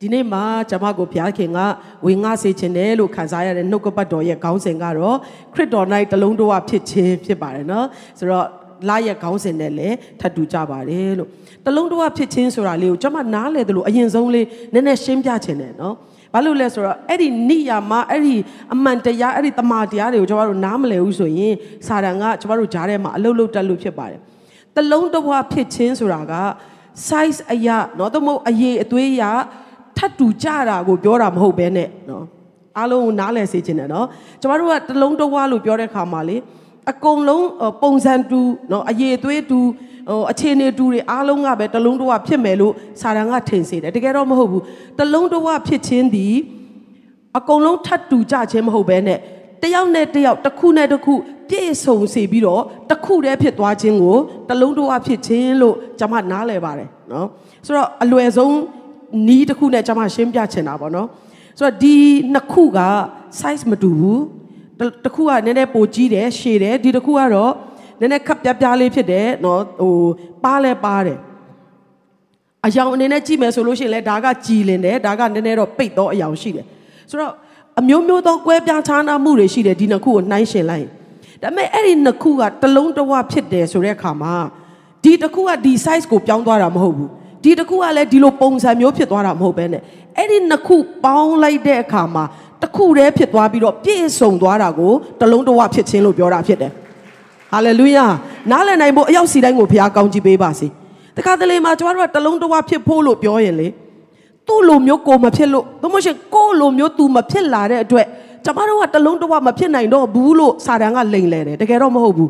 ဒီနေ့မှာကျွန်မကိုဘုရားခင်ကဝင်ငါစေခြင်းတယ်လို့ခံစားရတဲ့နှုတ်ကပတ်တော်ရဲ့ခေါင်းစဉ်ကတော့ခရစ်တော်၌တလုံးတော်ဖြစ်ခြင်းဖြစ်ပါတယ်နော်ဆိုတော့လာရဲ့ခေါင်းစဉ်နဲ့လည်းထပ်တူကြပါတယ်လို့တလုံးတော်ဖြစ်ခြင်းဆိုတာလေးကိုကျွန်မနားလေတယ်လို့အရင်ဆုံးလေးနည်းနည်းရှင်းပြခြင်းတယ်နော်ဘာလို့လဲဆိုတော့အဲ့ဒီနိယာမအဲ့ဒီအမှန်တရားအဲ့ဒီတမာတရားတွေကိုကျွန်တော်တို့နားမလည်ဘူးဆိုရင်စာတန်ကကျွန်တော်တို့ကြားထဲမှာအလုတ်လုတ်တက်လို့ဖြစ်ပါတယ်တလုံးတော်ဖြစ်ခြင်းဆိုတာက size အရာเนาะသို့မဟုတ်အရေးအသွေးအရာ ထပ်တူကြတာကိုပြောတာမဟုတ်ဘဲနဲ့နော်အားလုံးကိုနားလည်စေချင်တယ်နော်ကျမတို့ကတလုံးတဝါလို့ပြောတဲ့ခါမှာလေအကုန်လုံးပုံစံတူနော်အရေးသွေးတူဟိုအခြေအနေတူတွေအားလုံးကပဲတလုံးတဝါဖြစ်မယ်လို့စာတန်ကထင်စေတယ်တကယ်တော့မဟုတ်ဘူးတလုံးတဝါဖြစ်ခြင်းဒီအကုန်လုံးထပ်တူကြခြင်းမဟုတ်ဘဲနဲ့တယောက်နဲ့တယောက်တစ်ခုနဲ့တစ်ခုပြည့်စုံစေပြီးတော့တစ်ခုတည်းဖြစ်သွားခြင်းကိုတလုံးတဝါဖြစ်ခြင်းလို့ကျွန်မနားလည်ပါတယ်နော်ဆိုတော့အလွယ်ဆုံး နီးတစ်ခုနဲ့ကျွန်မရှင်းပြချင်တာပေါ့နော်ဆိုတော့ဒီနှစ်ခုက size မတူဘူးတစ်ခုကနည်းနည်းပိုကြီးတယ်ရှည်တယ်ဒီတစ်ခုကတော့နည်းနည်းခပ်ပြားပြားလေးဖြစ်တယ်နော်ဟိုပါလဲပါတယ်အယောင်အနေနဲ့ကြည့်မယ်ဆိုလို့ရှိရင်လည်းဒါကကြည်လင်တယ်ဒါကနည်းနည်းတော့ပိတ်တော့အယောင်ရှိတယ်ဆိုတော့အမျိုးမျိုးသောကွဲပြားခြားနားမှုတွေရှိတယ်ဒီနှစ်ခုကိုနှိုင်းယှဉ်လိုက်ဒါပေမဲ့အဲ့ဒီနှစ်ခုကတလုံးတဝဖြစ်တယ်ဆိုတဲ့အခါမှာဒီတစ်ခုကဒီ size ကိုပြောင်းသွားတာမဟုတ်ဘူး ဒီတစ်ခုကလည်းဒီလိုပုံစံမျိုးဖြစ်သွားတာမဟုတ်ဘဲနဲ့အဲ့ဒီနှစ်ခုပေါင်းလိုက်တဲ့အခါမှာတစ်ခုတည်းဖြစ်သွားပြီးတော့ပြည့်စုံသွားတာကိုတလုံးတဝဖြစ်ခြင်းလို့ပြောတာဖြစ်တယ်ဟာလေလုယာနားလည်နိုင်ဖို့အရောက်စီတိုင်းကိုဘုရားကောင်းချီးပေးပါစေတခါတလေမှာကျွန်တော်တို့ကတလုံးတဝဖြစ်ဖို့လို့ပြောရင်လေသူ့လိုမျိုးကိုမဖြစ်လို့သို့မဟုတ်ရှင်ကို့လိုမျိုး तू မဖြစ်လာတဲ့အတွက်ကျွန်တော်တို့ကတလုံးတဝမဖြစ်နိုင်တော့ဘူးလို့စာတန်ကလိန်လဲတယ်တကယ်တော့မဟုတ်ဘူး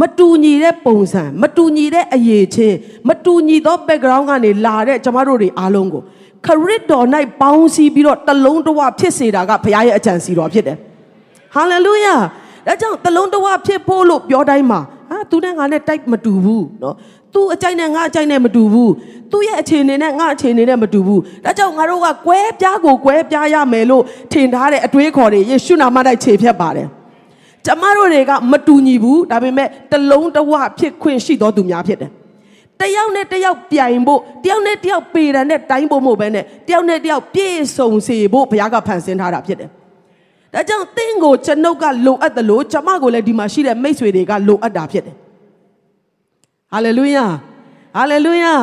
မတူညီတဲ့ပုံစံမတူညီတဲ့အရေးချင်းမတူညီသော background ကနေလာတဲ့ကျမတို့တွေအားလုံးကိုခရစ်တော်၌ပေါင်းစည်းပြီးတော့တလုံးတဝဖြစ်စေတာကဘုရားရဲ့အကြံစီတော်ဖြစ်တယ်။ဟာလေလုယာ။ဒါကြောင့်တလုံးတဝဖြစ်ဖို့လို့ပြောတိုင်းမှာဟာသူနဲ့ငါနဲ့တိုက်မတူဘူးနော်။ तू အကြိုက်နဲ့ငါအကြိုက်နဲ့မတူဘူး။ तू ရဲ့အခြေအနေနဲ့ငါအခြေအနေနဲ့မတူဘူး။ဒါကြောင့်ငါတို့ကကွဲပြားကိုကွဲပြားရမယ်လို့ထင်ထားတဲ့အတွေးခေါ်တွေယေရှုနာမ၌ခြေဖြတ်ပါတယ်။ ကျမတို့တွေကမတူညီဘူးဒါပေမဲ့တလုံးတဝဖြစ်ခွင့်ရှိတော်သူများဖြစ်တယ်တယောက်နဲ့တယောက်ပြိုင်ဖို့တယောက်နဲ့တယောက်ပေတယ်နဲ့တိုင်းဖို့မဟုတ်ဘဲနဲ့တယောက်နဲ့တယောက်ပြည့်စုံစေဖို့ဘုရားကဖန်ဆင်းထားတာဖြစ်တယ်ဒါကြောင့်တင့်ကိုကျွန်ုပ်ကလိုအပ်တယ်လို့ကျမကိုလည်းဒီမှာရှိတဲ့မိတ်ဆွေတွေကလိုအပ်တာဖြစ်တယ်ဟာလေလုယာဟာလေလုယာ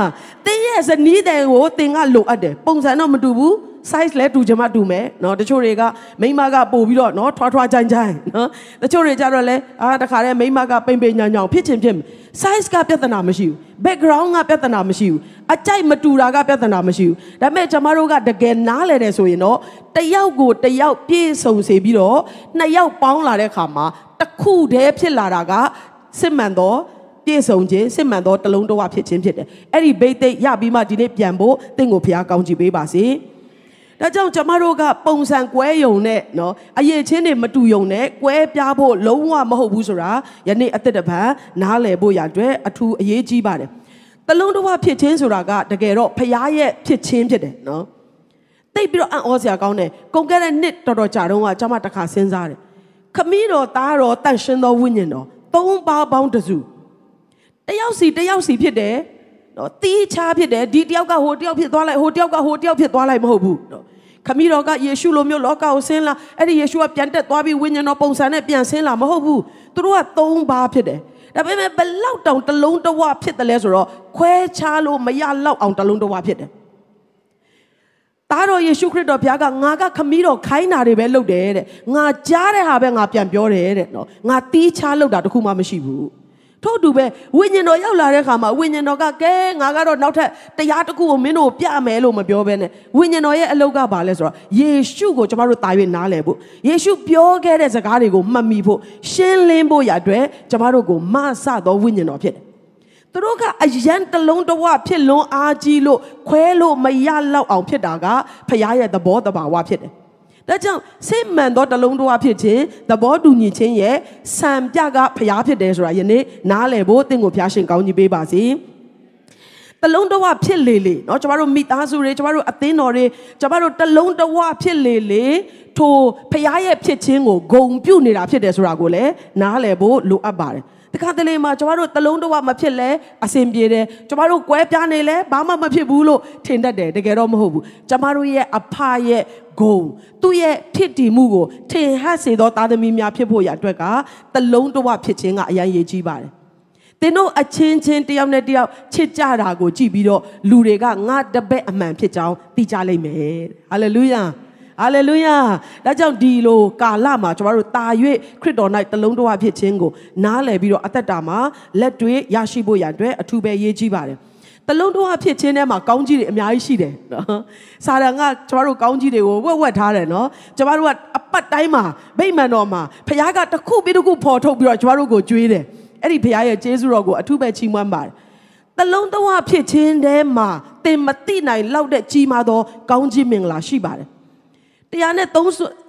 တင်းရဲ့ဇနီးတဲ့ကိုတင်ကလိုအပ်တယ်ပုံစံတော့မတူဘူး size လဲတူချင်မှတူမယ်နော်တချို့တွေကမိမကပို့ပြီးတော့နော်ထွားထွားကြိုင်ကြိုင်နော်တချို့တွေကြတော့လဲအာတခါတည်းမိမကပိန်ပိန်ညောင်ညောင်ဖြစ်ချင်ဖြစ် size ကပြဿနာမရှိဘူး background ကပြဿနာမရှိဘူးအကြိုက်မတူတာကပြဿနာမရှိဘူးဒါပေမဲ့ကျမတို့ကတကယ်နားလဲတယ်ဆိုရင်တော့တယောက်ကိုတယောက်ပြေဆုံစေပြီးတော့နှစ်ယောက်ပေါင်းလာတဲ့ခါမှာတစ်ခုတည်းဖြစ်လာတာကစစ်မှန်တော့ပြည့်စုံခြင်းစစ်မှန်သောတလုံးတဝဖြစ်ခြင်းဖြစ်တယ်။အဲ့ဒီဘိတ်သိက်ရပြီးမှဒီနေ့ပြန်ဖို့တင့်ကိုဘုရားကောင်းချီးပေးပါစေ။ ဒါကြောင့်ကျမတို့ကပုံစံကွဲယုံနဲ့နော်အရေးချင်းတွေမတူယုံနဲ့ကွဲပြားဖို့လုံးဝမဟုတ်ဘူးဆိုတာယနေ့အသက်တပံနားလည်ဖို့ရအတွက်အထူးအရေးကြီးပါတယ်တလုံးတစ်ဝဖြစ်ချင်းဆိုတာကတကယ်တော့ဖရားရဲ့ဖြစ်ချင်းဖြစ်တယ်နော်တိတ်ပြီးတော့အံ့ဩစရာကောင်းတယ်ကုန်ခဲ့တဲ့နှစ်တော်တော်ကြာတော့ကကျမတခါစဉ်းစားတယ်ခမည်းတော်သားတော်တန့်ရှင်းသောဝိညာဉ်တော်သုံးပါးပေါင်းတစုတယောက်စီတယောက်စီဖြစ်တယ် နော်တီးခြားဖြစ်တယ်ဒီတယောက်ကဟိုတယောက်ဖြစ်သွားလိုက်ဟိုတယောက်ကဟိုတယောက်ဖြစ်သွားလိုက်မဟုတ်ဘူးနော်ခမီးတော်ကယေရှုလိုမျိုးလောကကိုဆင်းလာအဲ့ဒီယေရှုကပြန်တက်သွားပြီးဝိညာဉ်တော်ပုံစံနဲ့ပြန်ဆင်းလာမဟုတ်ဘူးသူတို့ကသုံးပါးဖြစ်တယ်ဒါပေမဲ့ဘလောက်တောင်တလုံးတဝဖြစ်တယ်လဲဆိုတော့ခွဲခြားလို့မရလောက်အောင်တလုံးတဝဖြစ်တယ်သားတော်ယေရှုခရစ်တော်ဘုရားကငါကခမီးတော်ခိုင်းတာတွေပဲလုပ်တယ်တဲ့ငါကြားတဲ့ဟာပဲငါပြန်ပြောတယ်တဲ့နော်ငါတီးခြားလုပ်တာတခုမှမရှိဘူး ထို့တူပဲဝိညာဉ်တော်ရောက်လာတဲ့ခါမှာဝိညာဉ်တော်ကကဲငါကတော့နောက်ထပ်တရားတစ်ခုကိုမင်းတို့ပြမယ်လို့မပြောဘဲနဲ့ဝိညာဉ်တော်ရဲ့အလုပ်ကဘာလဲဆိုတော့ယေရှုကိုကျမတို့တာ၍နားလည်ဖို့ယေရှုပြောခဲ့တဲ့စကားတွေကိုမှတ်မိဖို့ရှင်းလင်းဖို့ရအတွက်ကျမတို့ကိုမဆသောဝိညာဉ်တော်ဖြစ်တယ်သူတို့ကအယံတလုံးတဝဖြစ်လွန်အားကြီးလို့ခွဲလို့မရလောက်အောင်ဖြစ်တာကဖခင်ရဲ့သဘောတဘာဝဖြစ်တယ် ဒါကြောင့်စိတ်မှန်သောတလုံးတော်ဖြစ်ခြင်းသဘောတူညီခြင်းရဲ့စံပြကဖျားဖြစ်တယ်ဆိုတာယနေ့နားလည်ဖို့တင့်ကိုဖျားရှင်ကောင်းကြီးပေးပါစေတ တလုံးတစ်ဝဖြစ်လေလေเนาะကျမတို့မိသားစုတွေကျမတို့အသင်းတော်တွေကျမတို့တလုံးတစ်ဝဖြစ်လေလေထိုဖခင်ရဲ့ဖြစ်ခြင်းကိုဂုံပြုတ်နေတာဖြစ်တယ်ဆိုတာကိုလည်းနားလည်ဖို့လိုအပ်ပါတယ် တခါတလေမှာကျမတို့တလုံးတစ်ဝမဖြစ်လဲအဆင်ပြေတယ်ကျမတို့ကွဲပြားနေလဲဘာမှမဖြစ်ဘူးလို့ထင်တတ်တယ်တကယ်တော့မဟုတ်ဘူးကျမတို့ရဲ့အဖရဲ့ဂုံသူ့ရဲ့ဖြစ်တည်မှုကိုထင်ဟပ်စေသောသားသမီးများဖြစ်ဖို့ရအတွက်ကတလုံးတစ်ဝဖြစ်ခြင်းကအရင်ရေးကြီးပါတယ်သင်တို့အချင်းချင်းတယောက်နဲ့တယောက်ချစ်ကြတာကိုကြည့်ပြီးတော့လူတွေကငါတပည့်အမှန်ဖြစ်ကြောင်းသိကြလိမ့်မယ်ဟာလေလုယာ ဟာလေလုယာဒါကြောင့်ဒီလိုကာလမှာကျွန်တော်တို့တာ၍ခရစ်တော်၌တလုံးတော်ဖြစ်ခြင်းကိုနားလည်ပြီးတော့အသက်တာမှာလက်တွေ့ရရှိဖို့ရအတွက်အထူးပဲရေးကြီးပါတယ်တလုံးတော်ဖြစ်ခြင်းထဲမှာကောင်းကြီးတွေအများကြီးရှိတယ်နော်။စာရန်ကကျမတို့ကောင်းကြီးတွေကိုဝက်ဝက်ထားတယ်နော်။ကျမတို့ကအပတ်တိုင်းမှာဗိမာန်တော်မှာဖခင်ကတစ်ခုပြီးတစ်ခုပေါ်ထုတ်ပြီးတော့ကျမတို့ကိုကြွေးတယ်။အဲ့ဒီဖခင်ရဲ့ကျေးဇူးတော်ကိုအထူးပဲချီးမွမ်းပါတယ်။တလုံးတော်ဖြစ်ခြင်းထဲမှာသင်မသိနိုင်လောက်တဲ့ကြီးမားသောကောင်းကြီးမင်္ဂလာရှိပါတယ်။ တရားနဲ့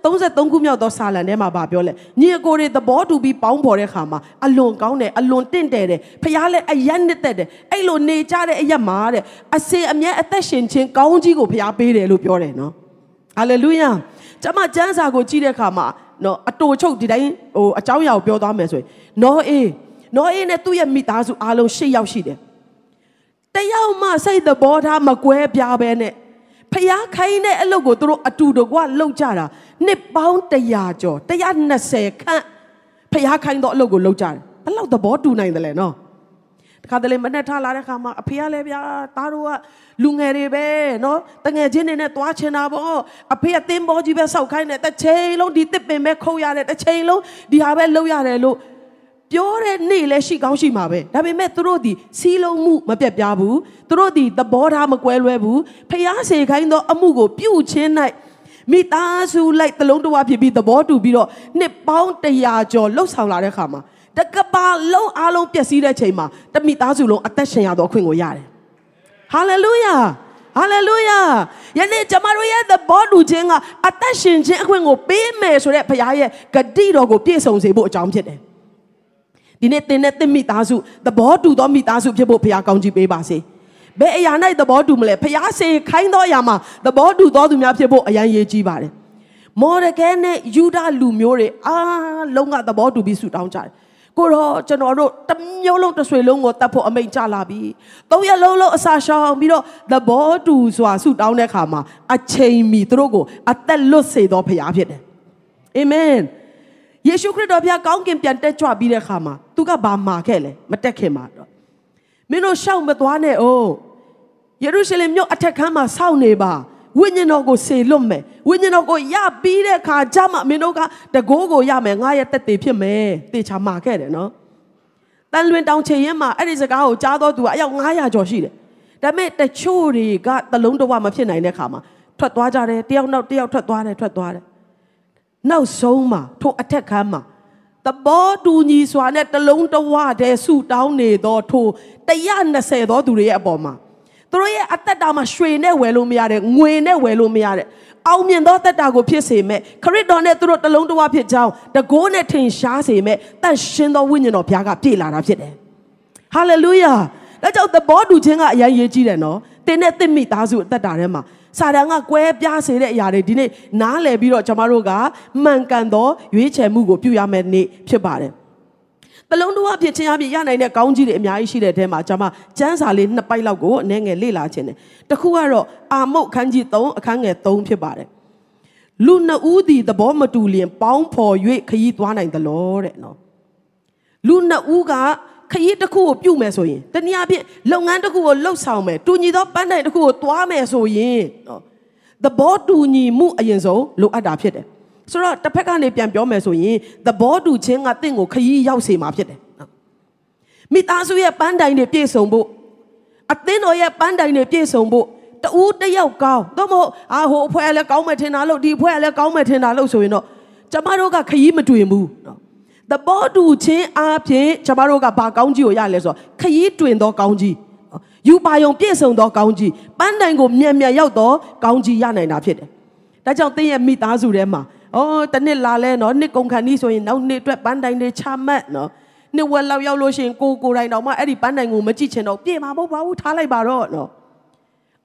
33ခုမြောက်သောစာလံထဲမှာဗာပြောလဲညီအကိုတွေသဘောတူပြီးပေါင်းဖော်တဲ့ခါမှာအလွန်ကောင်းတယ်အလွန်တင့်တယ်တယ်ဖခင်လည်းအယက်နှစ်သက်တယ်အဲ့လိုနေကြတဲ့အရက်မှာတဲ့အစေအမျက်အသက်ရှင်ခြင်းကောင်းကြီးကိုဖခင်ပေးတယ်လို့ပြောတယ်နော်ဟာလေလုယာကျွန်မကျမ်းစာကိုကြည့်တဲ့အခါမှာနော်အတူချုပ်ဒီတိုင်းဟိုအเจ้าရအောင်ပြောသွားမယ်ဆိုရင်နောအေးနောအေးနဲ့သူ့ရဲ့မိသားစုအားလုံး၈ယောက်ရှိတယ်တယောက်မှစိတ်သဘောထားမကွဲပြားပဲနဲ့ ဖျားခိုင်းတဲ့အလုပ်ကိုသူတို့အတူတကွလှုပ်ကြတာနှစ်ပေါင်း100ကျော်120ခန့်ဖျားခိုင်းတော့အလုပ်ကိုလှုပ်ကြတယ်ဘယ်လောက်သဘောတူနိုင်တယ်လဲနော်တခါတလေမနဲ့ထားလာတဲ့ခါမှာအဖေကလည်းဗျာသားတို့ကလူငယ်တွေပဲနော်တငယ်ချင်းတွေနဲ့တွားချင်တာပေါ့အဖေကသင်းပေါ်ကြီးပဲစောက်ခိုင်းတယ်တစ်ချိန်လုံးဒီတစ်ပင်ပဲခုတ်ရတယ်တစ်ချိန်လုံးဒီဟာပဲလှုပ်ရတယ်လို့ ပြောတဲ့နေ့လည်းရှိကောင်းရှိမှာပဲဒါပေမဲ့သူတို့ဒီစီးလုံးမှုမပြတ်ပြားဘူးသူတို့ဒီသဘောထားမကွဲလွဲဘူးဖျားစေခိုင်းသောအမှုကိုပြုချင်း၌မိသားစုလိုက်တလုံးတဝဖြစ်ပြီးသဘောတူပြီးတော့နှစ်ပေါင်း100ကျော်လှုပ်ဆောင်လာတဲ့ခါမှာတကပါလုံးအားလုံးပျက်စီးတဲ့ချိန်မှာတမိသားစုလုံးအသက်ရှင်ရသောအခွင့်ကိုရတယ်ဟာလေလုယာဟာလေလုယာယနေ့ကျမတို့ရဲ့သဘောတူခြင်းကအသက်ရှင်ခြင်းအခွင့်ကိုပေးမယ်ဆိုတဲ့ဘုရားရဲ့ဂတိတော်ကိုပြည့်စုံစေဖို့အကြောင်းဖြစ်တယ် ဒီနေ့သင်နဲ့သင်မိသားစုသဘောတူသောမိသားစုဖြစ်ဖို့ဘုရားကောင်းချီးပေးပါစေဘယ်အရာ၌သဘောတူမလဲဘုရားစေခိုင်းသောအရာမှာသဘောတူသောသူများဖြစ်ဖို့အရန်ရေးကြီးပါတယ်မော်ဒကဲနဲ့ယူဒလူမျိုးတွေအားလုံးကသဘောတူပြီးဆူတောင်းကြတယ်ကိုတော့ကျွန်တော်တို့တစ်မျိုးလုံးတစ်ဆွေလုံးကိုတတ်ဖို့အမိန့်ချလာပြီ။သုံးရက်လုံးလုံးအစာရှောင်ပြီးတော့သဘောတူစွာဆူတောင်းတဲ့အခါမှာအချိန်မီသူတို့ကိုအသက်လွတ်စေသောဖရားဖြစ်တယ်။အာမင်။ ယေရှုခရစ်တော်ဘုရားကောင်းကင်ပြန်တက်ကြွပြီးတဲ့အခါမှာသူကဘာမှာခဲ့လဲမတက်ခင်မှာတော့မင်းတို့ရှောက်မသွားနဲ့အောင်ယေရုရှလင်မြို့အထက်ခန်းမှာစောင့်နေပါဝိညာဉ်တော်ကိုစေလွတ်မယ်ဝိညာဉ်တော်ကိုရပြီးတဲ့အခါကျမှမင်းတို့ကတကိုးကိုရမယ်ငါရဲ့တက်တည်ဖြစ်မယ်တေချာမှာခဲ့တယ်နော်တန်လွင်တောင်ချေရင်မှာအဲ့ဒီစကားကိုကြားတော့သူကအယောက်900ကျော်ရှိတယ်ဒါပေမဲ့တချို့တွေကတလုံးတဝမဖြစ်နိုင်တဲ့ခါမှာထွက်သွားကြတယ်တယောက်နောက်တယောက်ထွက်သွားတယ်ထွက်သွားတယ် နောက်ဆုံးမှာထိုအထက်ခန်းမှာတဘောတူညီစွာနဲ့တလုံးတဝတည်းဆူတောင်းနေသောထို120သောသူတွေရဲ့အပေါ်မှာသူတို့ရဲ့အသက်တာမှာရွှေနဲ့ဝယ်လို့မရတဲ့ငွေနဲ့ဝယ်လို့မရတဲ့အောင်မြင်သောသက်တာကိုဖြစ်စေမဲ့ခရစ်တော်နဲ့သူတို့တလုံးတဝဖြစ်ကြောင်းတကိုးနဲ့ထင်ရှားစေမဲ့တန်ရှင်သောဝိညာဉ်တော်ဘုရားကပြည့်လာတာဖြစ်တယ်ဟာလေလုယာဒါကြောင့်သဘောတူခြင်းကအရင်ရေးကြည့်တယ်နော်တင်းနဲ့တစ်မိသားစုအသက်တာထဲမှာ စာတန်ကကွဲပြားစေတဲ့အရာတွေဒီနေ့နားလည်ပြီးတော့ကျွန်တော်တို့ကမှန်ကန်သောရွေးချယ်မှုကိုပြုရမယ့်နေ့ဖြစ်ပါတယ်တလုံးတော်အဖြစ်ချင်းအဖြစ်ရနိုင်တဲ့ကောင်းကြီးတွေအများကြီးရှိတဲ့အထဲမှာကျွန်မကျမ်းစာလေးနှစ်ပိုက်လောက်ကိုအနည်းငယ်လေ့လာခြင်းတယ်။တစ်ခုကတော့အာမုတ်ခန်းကြီး3အခန်းငယ်3ဖြစ်ပါတယ်။လူနှစ်ဦးသည်သဘောမတူလျင် ပေါင်းဖော်၍ခရီးသွားနိုင်သလောတဲ့နော်။လူနှစ်ဦးက ခရီးတစ်ခုကိုပြုတ်မယ်ဆိုရင်တနည်းအားဖြင့်လုပ်ငန်းတစ်ခုကိုလှုပ်ဆောင်မယ်တူညီသောပန်းတိုင်တစ်ခုကိုတွားမယ်ဆိုရင်နော်သဘောတူညီမှုအရင်ဆုံးလိုအပ်တာဖြစ်တယ်ဆိုတော့တစ်ဖက်ကနေပြန်ပြောမယ်ဆိုရင်သဘောတူခြင်းကတင့်ကိုခရီးရောက်စေမှာဖြစ်တယ်နော်မိသားစုရဲ့ပန်းတိုင်တွေပြည့်စုံဖို့အသင်းတော်ရဲ့ပန်းတိုင်တွေပြည့်စုံဖို့တူးတယောက်ကောင်းတော့မဟုတ်အာဟိုအဖွဲလည်းကောင်းမယ်ထင်တာလို့ဒီအဖွဲလည်းကောင်းမယ်ထင်တာလို့ဆိုရင်တော့ကျမတို့ကခရီးမတွင်ဘူးနော် သဘောတူခြင်းအပြင်ကျမတို့ကဘာကောင်းကြီးကိုရလဲဆိုတော့ခရီးတွင်သောကောင်းကြီးယူပါယုံပြည့်စုံသောကောင်းကြီးပန်းတိုင်ကိုမြန်မြန်ရောက်သောကောင်းကြီးရနိုင်တာဖြစ်တယ်။ဒါကြောင့်သင်ရဲ့မိသားစုထဲမှာအော်တနစ်လာလဲနော်နှစ်ကုန်ခါနီးဆိုရင်နောက်နှစ်အတွက်ပန်းတိုင်တွေချမှတ်နော်နှစ်ဝက်လောက်ရောက်လို့ရှိရင်ကိုကိုယ်တိုင်တောင်မှအဲ့ဒီပန်းတိုင်ကိုမကြည့်ချင်တော့ပြင်မှာမဟုတ်ပါဘူးထားလိုက်ပါတော့နော်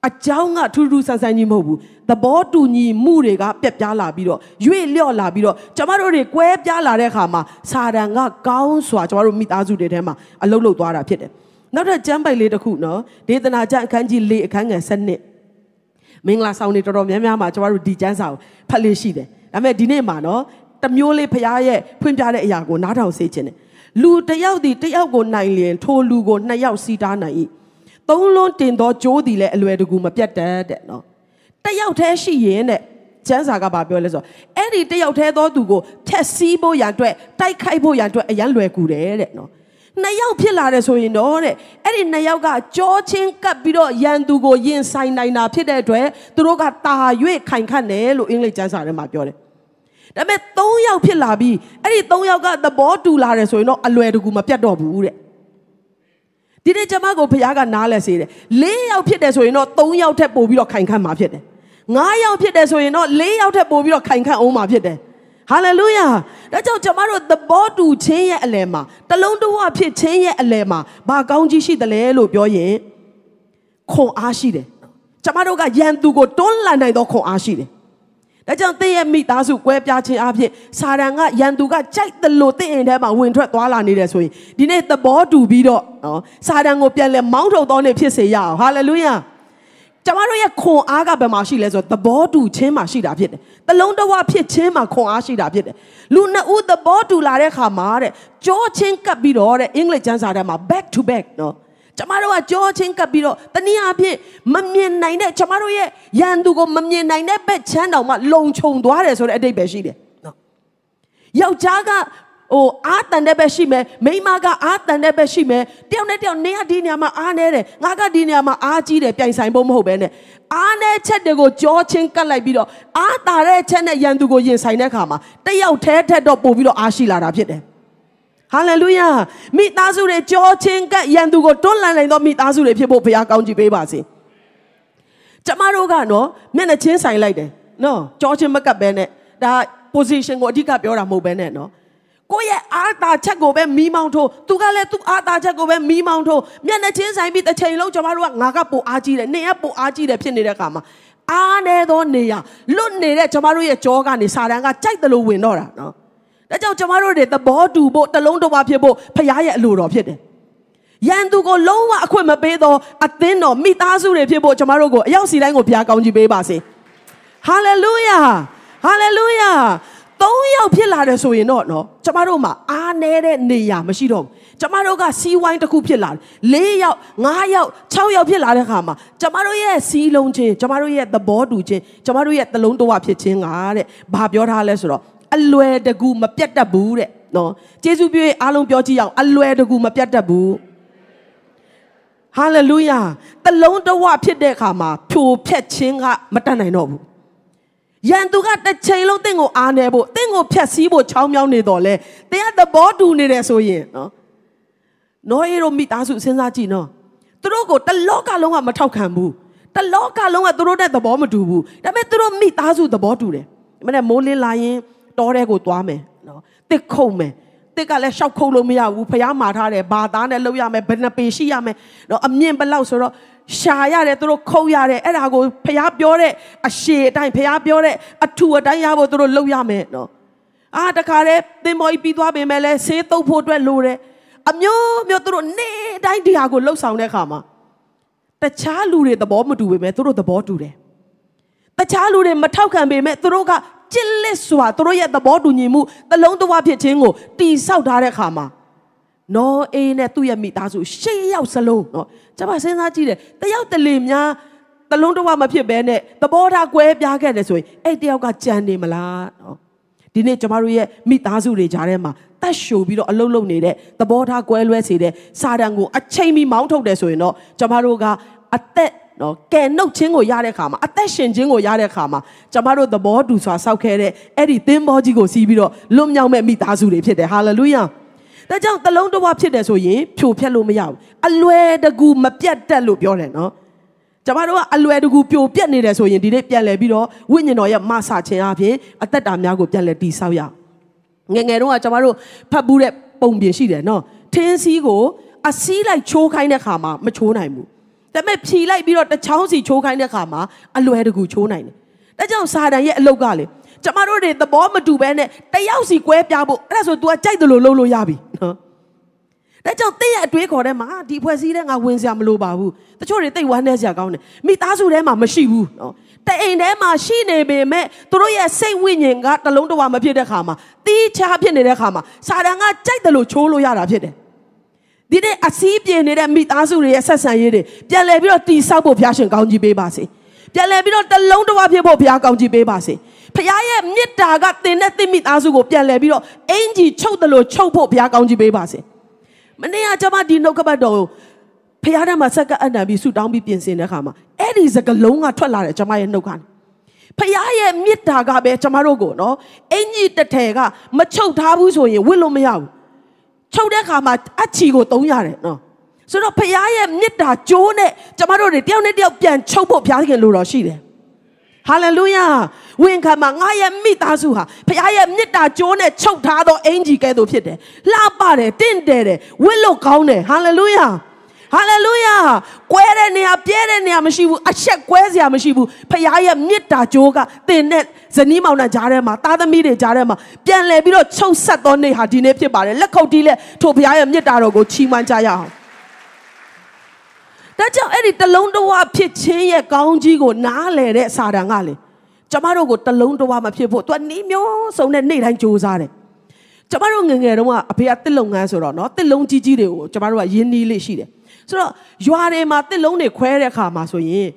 အကြောင်းကထူးထူးဆန်းဆန်းကြီးမဟုတ်ဘူးသဘောတူညီမှုတွေကပြက်ပြားလာပြီးတော့ရွေ့လျော့လာပြီးတော့ကျမတို့တွေကွဲပြားလာတဲ့အခါမှာစာတန်ကကောင်းစွာကျမတို့မိသားစုတွေထဲမှာအလုတ်လုတ်သွားတာဖြစ်တယ်နောက်ထပ်ကျမ်းပိုက်လေးတစ်ခုနော်ဒေသနာကျမ်းအခန်းကြီး၄အခန်းငယ်7မင်္ဂလာဆောင်တွေတော်တော်များများမှာကျမတို့ဒီကျမ်းစာကိုဖတ်လို့ရှိတယ်ဒါပေမဲ့ဒီနေ့မှာနော်တမျိုးလေးဖရားရဲ့ဖွင့်ပြတဲ့အရာကိုနားထောင်စေခြင်းတယ်လူတစ်ယောက်ဒီတစ်ယောက်ကိုနိုင်လျင်ထိုလူကိုနှစ်ယောက်စီးတားနိုင်၏ သုံးလုံးတင်သောကြိုးသည်လည်းအလွယ်တကူမပြတ်တတ်တဲ့နော်တစ်ယောက်တည်းရှိရင်တဲ့ကျမ်းစာကဘာပြောလဲဆိုတော့အဲ့ဒီတစ်ယောက်တည်းသောသူကိုထက်စီးဖို့ရန်အတွက်တိုက်ခိုက်ဖို့ရန်အတွက်အရန်လွယ်ကူတယ်တဲ့နော်နှစ်ယောက်ဖြစ်လာတယ်ဆိုရင်တော့တဲ့အဲ့ဒီနှစ်ယောက်ကကြောချင်းကပ်ပြီးတော့ရန်သူကိုရင်ဆိုင်နိုင်တာဖြစ်တဲ့အတွက်သူတို့ကတာ၍ခိုင်ခတ်တယ်လို့အင်္ဂလိပ်ကျမ်းစာထဲမှာပြောတယ်ဒါပေမဲ့၃ယောက်ဖြစ်လာပြီးအဲ့ဒီ၃ယောက်ကသဘောတူလာတယ်ဆိုရင်တော့အလွယ်တကူမပြတ်တော့ဘူးတဲ့ ဒီနေ့ကျမကိုဘုရားကနားလဲစေတယ်၄ယောက်ဖြစ်တယ်ဆိုရင်တော့၃ယောက်ထက်ပိုပြီးတော့ခိုင်ခန့်မှာဖြစ်တယ်၅ယောက်ဖြစ်တယ်ဆိုရင်တော့၄ယောက်ထက်ပိုပြီးတော့ခိုင်ခန့်အောင်မှာဖြစ်တယ်ဟာလေလုယာဒါကြောင့်ကျမတို့သဘောတူခြင်းရဲ့အလယ်မှာတလုံးတဝဖြစ်ခြင်းရဲ့အလယ်မှာဘာကောင်းကြီးရှိသလဲလို့ပြောရင်ခွန်အားရှိတယ်ကျမတို့ကယန်သူကိုတွန်းလှန်နိုင်သောခွန်အားရှိတယ် ဒါကြောင့်တင့်ရဲ့မိသားစုကွဲပြားခြင်းအဖြစ်စာရန်ကရန်သူကကြိုက်တယ်လို့တင့်အိမ်ထဲမှာဝင်ထွက်သွားလာနေတယ်ဆိုရင်ဒီနေ့သဘောတူပြီးတော့နော်စာရန်ကိုပြန်လဲမောင်းထုတ်တော်နေဖြစ်စေရအောင်ဟာလေလုယာကျမတို့ရဲ့ခွန်အားကဘယ်မှာရှိလဲဆိုတော့သဘောတူခြင်းမှာရှိတာဖြစ်တယ်။တလုံးတဝဖြစ်ခြင်းမှာခွန်အားရှိတာဖြစ်တယ်။လူနှစ်ဦးသဘောတူလာတဲ့ခါမှာတဲ့ကြောချင်းကပ်ပြီးတော့တဲ့အင်္ဂလိပ်ကျမ်းစာထဲမှာ back to back နော် ကျမတို့ကကြောချင်းကပ်ပြီးတော့တနည်းအားဖြင့်မမြင်နိုင်တဲ့ကျမတို့ရဲ့ရန်သူကိုမမြင်နိုင်တဲ့ဘက်ချမ်းတောင်မှလုံခြုံသွားတယ်ဆိုတဲ့အတိတ်ပဲရှိတယ်နော်ယောက်ျားကဟိုအာတန်တဲ့ဘက်ရှိမယ်မိန်းမကအာတန်တဲ့ဘက်ရှိမယ်တယောက်နဲ့တယောက်နေရဒီနေရာမှာအားနေတယ်ငါကဒီနေရာမှာအားကြီးတယ်ပြိုင်ဆိုင်ဖို့မဟုတ်ပဲနဲ့အားနေချက်တွေကိုကြောချင်းကတ်လိုက်ပြီးတော့အားတာတဲ့ချက်နဲ့ရန်သူကိုရင်ဆိုင်တဲ့အခါမှာတယောက်ထဲထက်တော့ပို့ပြီးတော့အားရှိလာတာဖြစ်တယ် ဟာလေလုယာမိသားစုတွေကြောချင်းကရန်သူကိုတွန်းလှန်နိုင်သောမိသားစုတွေဖြစ်ဖို့ဘုရားကောင်းချီးပေးပါစေကျမတို့ကနော်မျက်နှာချင်းဆိုင်လိုက်တယ်နော်ကြောချင်းမကပ်ပဲနဲ့ဒါ position ကိုအဓိကပြောတာမဟုတ်ပဲနဲ့နော်ကိုယ့်ရဲ့အာသာချက်ကိုပဲမီးမောင်းထိုးသူကလည်းသူ့အာသာချက်ကိုပဲမီးမောင်းထိုးမျက်နှာချင်းဆိုင်ပြီးတစ်ချိန်လုံးကျမတို့ကငါကပိုအားကြီးတယ်နင်ကပိုအားကြီးတယ်ဖြစ်နေတဲ့အခါမှာအားနေသောနေရလွတ်နေတဲ့ကျမတို့ရဲ့ကြောကနေစာတန်းကကြိုက်တယ်လို့ဝင်တော့တာနော် ဒါကြောင့်ကျမတို့တွေသဘောတူဖို့တလုံးတစ်ဝါဖြစ်ဖို့ဖရားရဲ့အလိုတော်ဖြစ်တယ်။ရန်သူကိုလုံးဝအခွင့်မပေးတော့အသင်းတော်မိသားစုတွေဖြစ်ဖို့ကျမတို့ကိုအရောက်စီတိုင်းကိုဘုရားကောင်းကြီးပေးပါစေ။ဟာလေလုယာဟာလေလုယာသုံးယောက်ဖြစ်လာတယ်ဆိုရင်တော့နော်ကျမတို့မှာအားနေတဲ့နေရာမရှိတော့ဘူးကျမတို့ကစီးဝိုင်းတစ်ခုဖြစ်လာတယ်၄ယောက်၅ယောက်၆ယောက်ဖြစ်လာတဲ့ခါမှာကျမတို့ရဲ့စီးလုံးချင်းကျမတို့ရဲ့သဘောတူချင်းကျမတို့ရဲ့သလုံးတဝဖြစ်ချင်းကတဲ့ဘာပြောထားလဲဆိုတော့ အလွယ်တကူမပြတ်တတ်ဘူးတဲ့နော်ကျေးဇူးပြုအားလုံးပြောကြည့်အောင်အလွယ်တကူမပြတ်တတ်ဘူးဟာလေလုယာတလုံးတဝဖြစ်တဲ့အခါမှာဖြိုဖျက်ခြင်းကမတတ်နိုင်တော့ဘူးရန်သူကတစ်ချိန်လုံးတင့်ကိုအားနေဖို့တင့်ကိုဖျက်ဆီးဖို့ချောင်းမြောင်းနေတော့လဲတင်းကသဘောတူနေတယ်ဆိုရင်နော်နော်အေရိုမိသားစုစဉ်းစားကြည့်နော်သူတို့ကိုတလောကလုံးကမထောက်ခံဘူးတလောကလုံးကသူတို့နဲ့သဘောမတူဘူးဒါပေမဲ့သူတို့မိသားစုသဘောတူတယ်မနေ့မိုးလင်းလာရင် တောထဲကိုသွားမယ်နော်တစ်ခုံမယ်တစ်ကလည်းရှောက်ခုတ်လို့မရဘူးဖះမာထားတယ်ဘာသားနဲ့လှုပ်ရမယ်ဘယ်နှပေရှိရမယ်နော်အမြင့်ဘလောက်ဆိုတော့ရှာရတယ်သူတို့ခုတ်ရတယ်အဲ့ဒါကိုဖះပြောတဲ့အရှေအတိုင်းဖះပြောတဲ့အထူအတိုင်းရဖို့သူတို့လှုပ်ရမယ်နော်အာတခါလေသင်္ဘောကြီးပြီးသွားပေမဲ့လဲဆေးတုပ်ဖို့အတွက်လိုတယ်အမျိုးမျိုးသူတို့နေတိုင်းတရားကိုလှုပ်ဆောင်တဲ့အခါမှာတခြားလူတွေသဘောမတူပေမဲ့သူတို့သဘောတူတယ်တခြားလူတွေမထောက်ခံပေမဲ့သူတို့က ကြစ်လစ်စွာသူတို့ရဲ့သဘောတူညီမှုတလုံးတဝဖြစ်ခြင်းကိုတိဆောက်ထားတဲ့အခါမှာနော်အေးနဲ့သူ့ရဲ့မိသားစုရှစ်ယောက်စလုံးနော်ကျွန်မစဉ်းစားကြည့်တယ်တယောက်တလေများတလုံးတဝမဖြစ်ဘဲနဲ့သဘောထားကွဲပြားခဲ့တယ်ဆိုရင်အဲ့တယောက်ကကြံနေမလားနော်ဒီနေ့ကျမတို့ရဲ့မိသားစုတွေကြားထဲမှာတတ်ရှိုပြီးတော့အလုတ်လုတ်နေတဲ့သဘောထားကွဲလွဲစေတဲ့စာတန်ကိုအချိန်မီမောင်းထုတ်တယ်ဆိုရင်တော့ကျမတို့ကအသက် နော်ကဲနှုတ်ခြင်းကိုရတဲ့ခါမှာအသက်ရှင်ခြင်းကိုရတဲ့ခါမှာကျမတို့သဘောတူစွာစောက်ခဲ့တဲ့အဲ့ဒီသင်းဘောကြီးကိုစီးပြီးတော့လွတ်မြောက်မဲ့မိသားစုတွေဖြစ်တယ်ဟာလေလုယာဒါကြောင့်တလုံးတစ်ဝဖြစ်တယ်ဆိုရင်ဖြိုဖျက်လို့မရဘူးအလွယ်တကူမပြတ်တက်လို့ပြောတယ်နော်ကျမတို့ကအလွယ်တကူပြိုပြက်နေတယ်ဆိုရင်ဒီနေ့ပြန်လဲပြီးတော့ဝိညာဉ်တော်ရဲ့မဆာခြင်းအပြင်အသက်တာများကိုပြန်လဲတီးဆောက်ရငငယ်တုန်းကကျမတို့ဖတ်ဘူးတဲ့ပုံပြင်ရှိတယ်နော်ထင်းစည်းကိုအစည်းလိုက်ချိုးခိုင်းတဲ့ခါမှာမချိုးနိုင်ဘူး ဒါပေမဲ့ဖြီလိုက်ပြီးတော့တစ်ချောင်းစီချိုးခိုင်းတဲ့ခါမှာအလွယ်တကူချိုးနိုင်တယ်ဒါကြောင့်စာတန်ရဲ့အလုတ်ကလေကျမတို့တွေသဘောမတူဘဲနဲ့တယောက်စီကွဲပြားဖို့အဲ့ဒါဆို तू ကကြိုက်တယ်လို့လုပ်လို့ရပြီနော်ဒါကြောင့်တည့်ရဲ့အတွေးခေါ်ထဲမှာဒီဖွဲ့စည်းတဲ့ငါဝင်စရာမလိုပါဘူးတချို့တွေတိတ်ဝမ်းနေစရာကောင်းတယ်မိသားစုထဲမှာမရှိဘူးနော်တအိမ်ထဲမှာရှိနေပေမဲ့သူတို့ရဲ့စိတ်ဝိညာဉ်ကတလုံးတဝမဖြစ်တဲ့ခါမှာတီးခြားဖြစ်နေတဲ့ခါမှာစာတန်ကကြိုက်တယ်လို့ချိုးလို့ရတာဖြစ်တယ် ဒီနေ့အစည်းပြေနေတဲ့မိသားစုတွေရဲ့ဆက်ဆံရေးတွေပြန်လည်ပြီးတော့တီဆောက်ဖို့ဘုရားရှင်ကောင်းကြီးပေးပါစေပြန်လည်ပြီးတော့တလုံးတဝဖြစ်ဖို့ဘုရားကောင်းကြီးပေးပါစေဖခင်ရဲ့မေတ္တာကသင်တဲ့သင်မိသားစုကိုပြန်လည်ပြီးတော့အင်ကြီးချုပ်တယ်လို့ချုပ်ဖို့ဘုရားကောင်းကြီးပေးပါစေမနေ့ကကျွန်မဒီနှုတ်ကပတ်တော်ကိုဖခင်ထဲမှာစက္ကအနံပြီးဆူတောင်းပြီးပြင်ဆင်တဲ့အခါမှာအဲ့ဒီစကလုံးကထွက်လာတယ်ကျွန်မရဲ့နှုတ်ကနေဖခင်ရဲ့မေတ္တာကပဲကျွန်မတို့ကိုနော်အင်ကြီးတစ်ထည်ကမချုပ်ထားဘူးဆိုရင်ဝစ်လို့မရဘူး ချုပ်တဲ့အခါမှာအချီကိုတုံးရတယ်နော်ဆိုတော့ဖခင်ရဲ့မေတ္တာကြိုးနဲ့ကျွန်မတို့တွေတယောက်နဲ့တယောက်ပြန်ချုပ်ဖို့ဘုရားခင်လိုတော်ရှိတယ်ဟာလေလုယာဝင်ခံမှာငါရဲ့မိသားစုဟာဖခင်ရဲ့မေတ္တာကြိုးနဲ့ချုပ်ထားသောအင်ဂျီကဲ့သို့ဖြစ်တယ်လှပတယ်တင့်တယ်တယ်ဝစ်လို့ကောင်းတယ်ဟာလေလုယာ ဟာလေလုယာကွဲတဲ့နေရာပြဲတဲ့နေရာမရှိဘူးအချက်ကွဲစရာမရှိဘူးဖခင်ရဲ့မေတ္တာကြိုးကတင်တဲ့ဇနီးမောင်နှံကြားထဲမှာသားသမီးတွေကြားထဲမှာပြန်လဲပြီးတော့ချုပ်ဆက်သောနေ့ဟာဒီနေ့ဖြစ်ပါတယ်လက်ခုပ်တီးလက်ထိုဖခင်ရဲ့မေတ္တာတော်ကိုချီးမွမ်းကြရအောင်ဒါကြောင့်အဲ့ဒီတလုံးတဝဖြစ်ခြင်းရဲ့ကောင်းကြီးကိုနားလေတဲ့စာတန်ကလေကျမတို့ကိုတလုံးတဝမဖြစ်ဖို့သူကနီးမျိုးစုံနဲ့နေ့တိုင်းကြိုးစားတယ်ကျမတို့ငငယ်တုန်းကအဖေကတစ်လုံငန်းဆိုတော့เนาะတစ်လုံးကြီးကြီးတွေကိုကျမတို့ကရင်းနှီးလေးရှိတယ် ဆိုတော့ရွာတွေမှာတစ်လုံးတွေခွဲတဲ့အခါမှာဆိုရင်